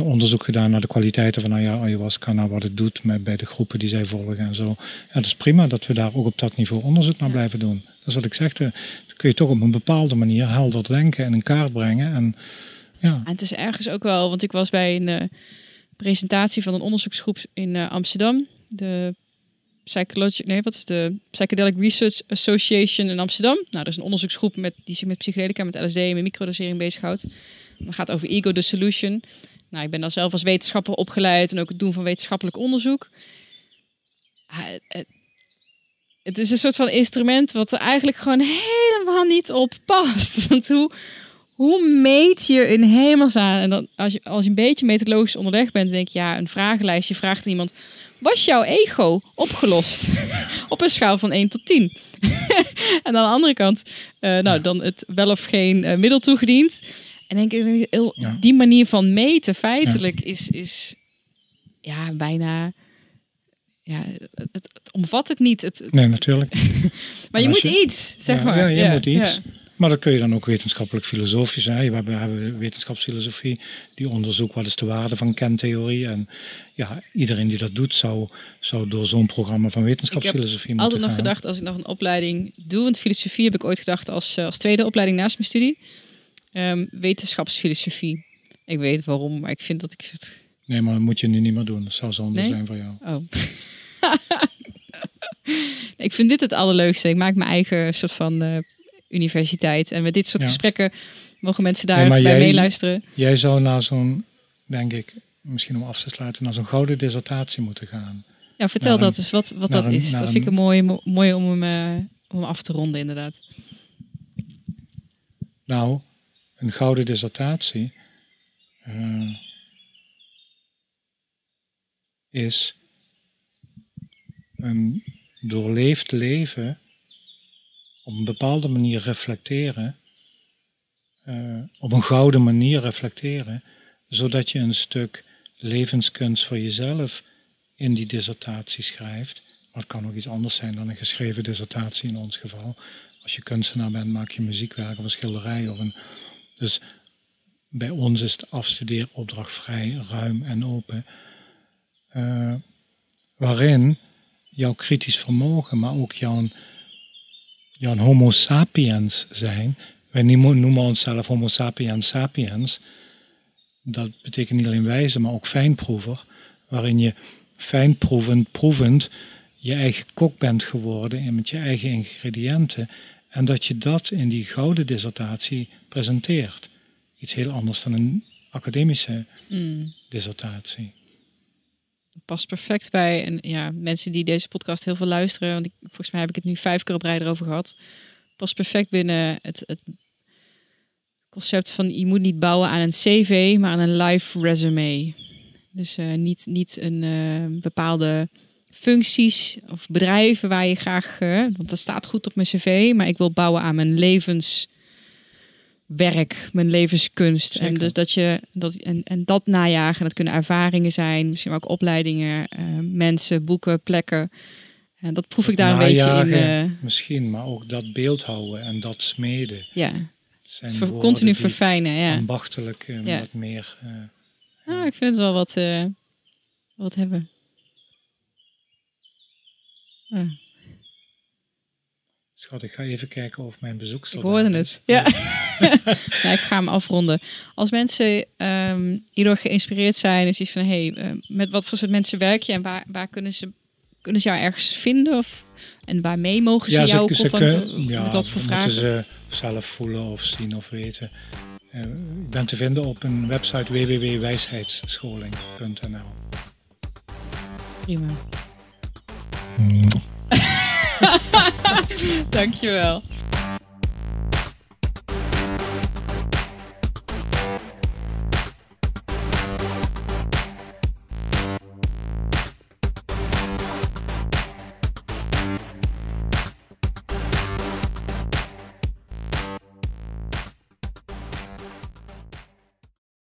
eh, onderzoek gedaan naar de kwaliteiten van aya- ayahuasca, naar wat het doet met, bij de groepen die zij volgen en zo. Ja, dat is prima dat we daar ook op dat niveau onderzoek naar blijven doen. Dat is wat ik zeg. eh, Dan kun je toch op een bepaalde manier helder denken en in kaart brengen. En, ja. En het is ergens ook wel, want ik was bij een eh, presentatie van een onderzoeksgroep in eh, Amsterdam. De Psychology, nee, wat is de Psychedelic Research Association in Amsterdam. Nou, dat is een onderzoeksgroep met, die zich met psychedelica, met LSD en met microdosering bezighoudt. Dat gaat over ego dissolution. Nou, ik ben dan zelf als wetenschapper opgeleid en ook het doen van wetenschappelijk onderzoek. Ah, het- het, het is een soort van instrument wat er eigenlijk gewoon helemaal niet op past. Want hoe, hoe meet je in hemelsnaam? En dan, als, je, als je een beetje methodologisch onderweg bent, denk je, ja, een vragenlijst. Je vraagt aan iemand, was jouw ego opgelost? Op een schaal van 1 tot 10. en aan de andere kant, eh, nou, dan het wel of geen eh, middel toegediend. En denk ik, heel- Ja. die manier van meten feitelijk is, is ja, bijna... Ja, het, het, omvat het niet. Het, het- Nee, natuurlijk. maar je moet je- iets, zeg ja, maar. Ja, je moet iets. Maar dat kun je dan ook wetenschappelijk filosofisch zijn. We hebben, hebben wetenschapsfilosofie die onderzoekt wat is de waarde van kentheorie. En ja, iedereen die dat doet zou, zou door zo'n programma van wetenschapsfilosofie moeten altijd nog gedacht als ik nog een opleiding doe. Want filosofie heb ik ooit gedacht als, eh, als tweede opleiding naast mijn studie. Ehm, wetenschapsfilosofie. Ik weet waarom, maar ik vind dat ik het. Nee, maar dat moet je nu niet meer doen. Dat zou zonde Nee? zijn voor jou. Oh. ik vind dit het allerleukste. Ik maak mijn eigen soort van eh, universiteit. En met dit soort Ja. gesprekken mogen mensen daar Nee, bij jij- meeluisteren. Jij zou naar zo'n, denk ik, misschien om af te sluiten, naar zo'n gouden dissertatie moeten gaan. Ja, vertel naar dat een- eens wat, wat dat een- is. Dat vind ik een- mooi, mo- mooi om hem, eh, om hem af te ronden, inderdaad. Nou, een gouden dissertatie eh, is een doorleefd leven op een bepaalde manier reflecteren, eh, op een gouden manier reflecteren, zodat je een stuk levenskunst voor jezelf in die dissertatie schrijft. Maar het kan ook iets anders zijn dan een geschreven dissertatie in ons geval. Als je kunstenaar bent, maak je muziekwerk of een schilderij. Of een, dus bij ons is de afstudeeropdracht vrij ruim en open. Eh, waarin jouw kritisch vermogen, maar ook jouw, jouw homo sapiens zijn, wij noemen noemen onszelf Homo sapiens sapiens. Dat betekent niet alleen wijze, maar ook fijnproever. Waarin je fijnproevend, proevend je eigen kok bent geworden en met je eigen ingrediënten. En dat je dat in die gouden dissertatie presenteert. Iets heel anders dan een academische Mm. dissertatie. Past perfect bij en ja, mensen die deze podcast heel veel luisteren. Want ik, volgens mij heb ik het nu vijf keer op rij erover gehad. Past perfect binnen het, het concept van je moet niet bouwen aan een cv, maar aan een live resume. Dus eh, niet, niet een eh, bepaalde functies of bedrijven waar je graag, eh, want dat staat goed op mijn cv, maar ik wil bouwen aan mijn levenswerk, mijn levenskunst. En dus dat je dat en, en dat najagen, dat kunnen ervaringen zijn, misschien ook opleidingen, eh, mensen, boeken, plekken. En dat proef ik daar een beetje in. Eh, Misschien, maar ook dat beeldhouden en dat smeden. ja, Zijn ver- continu verfijnen. Ja. ambachtelijk Ja. wat meer... eh, Nou, ik vind het wel wat, wat hebben. Ja, Schat, ik ga even kijken of mijn bezoekster ik hoorde het. is. Ja. nou, ik ga hem afronden. Als mensen ehm hierdoor geïnspireerd zijn, is iets van: hey, eh, met wat voor soort mensen werk je en waar, waar kunnen ze kunnen ze jou ergens vinden? Of, en waarmee mogen ze Ja, jou ze, ze contact kun- ja, met wat voor dat vragen? moeten ze zelf voelen of zien of weten. Eh, ik ben te vinden op een website www.wijsheidsscholing.nl Prima. Mm. Dankjewel.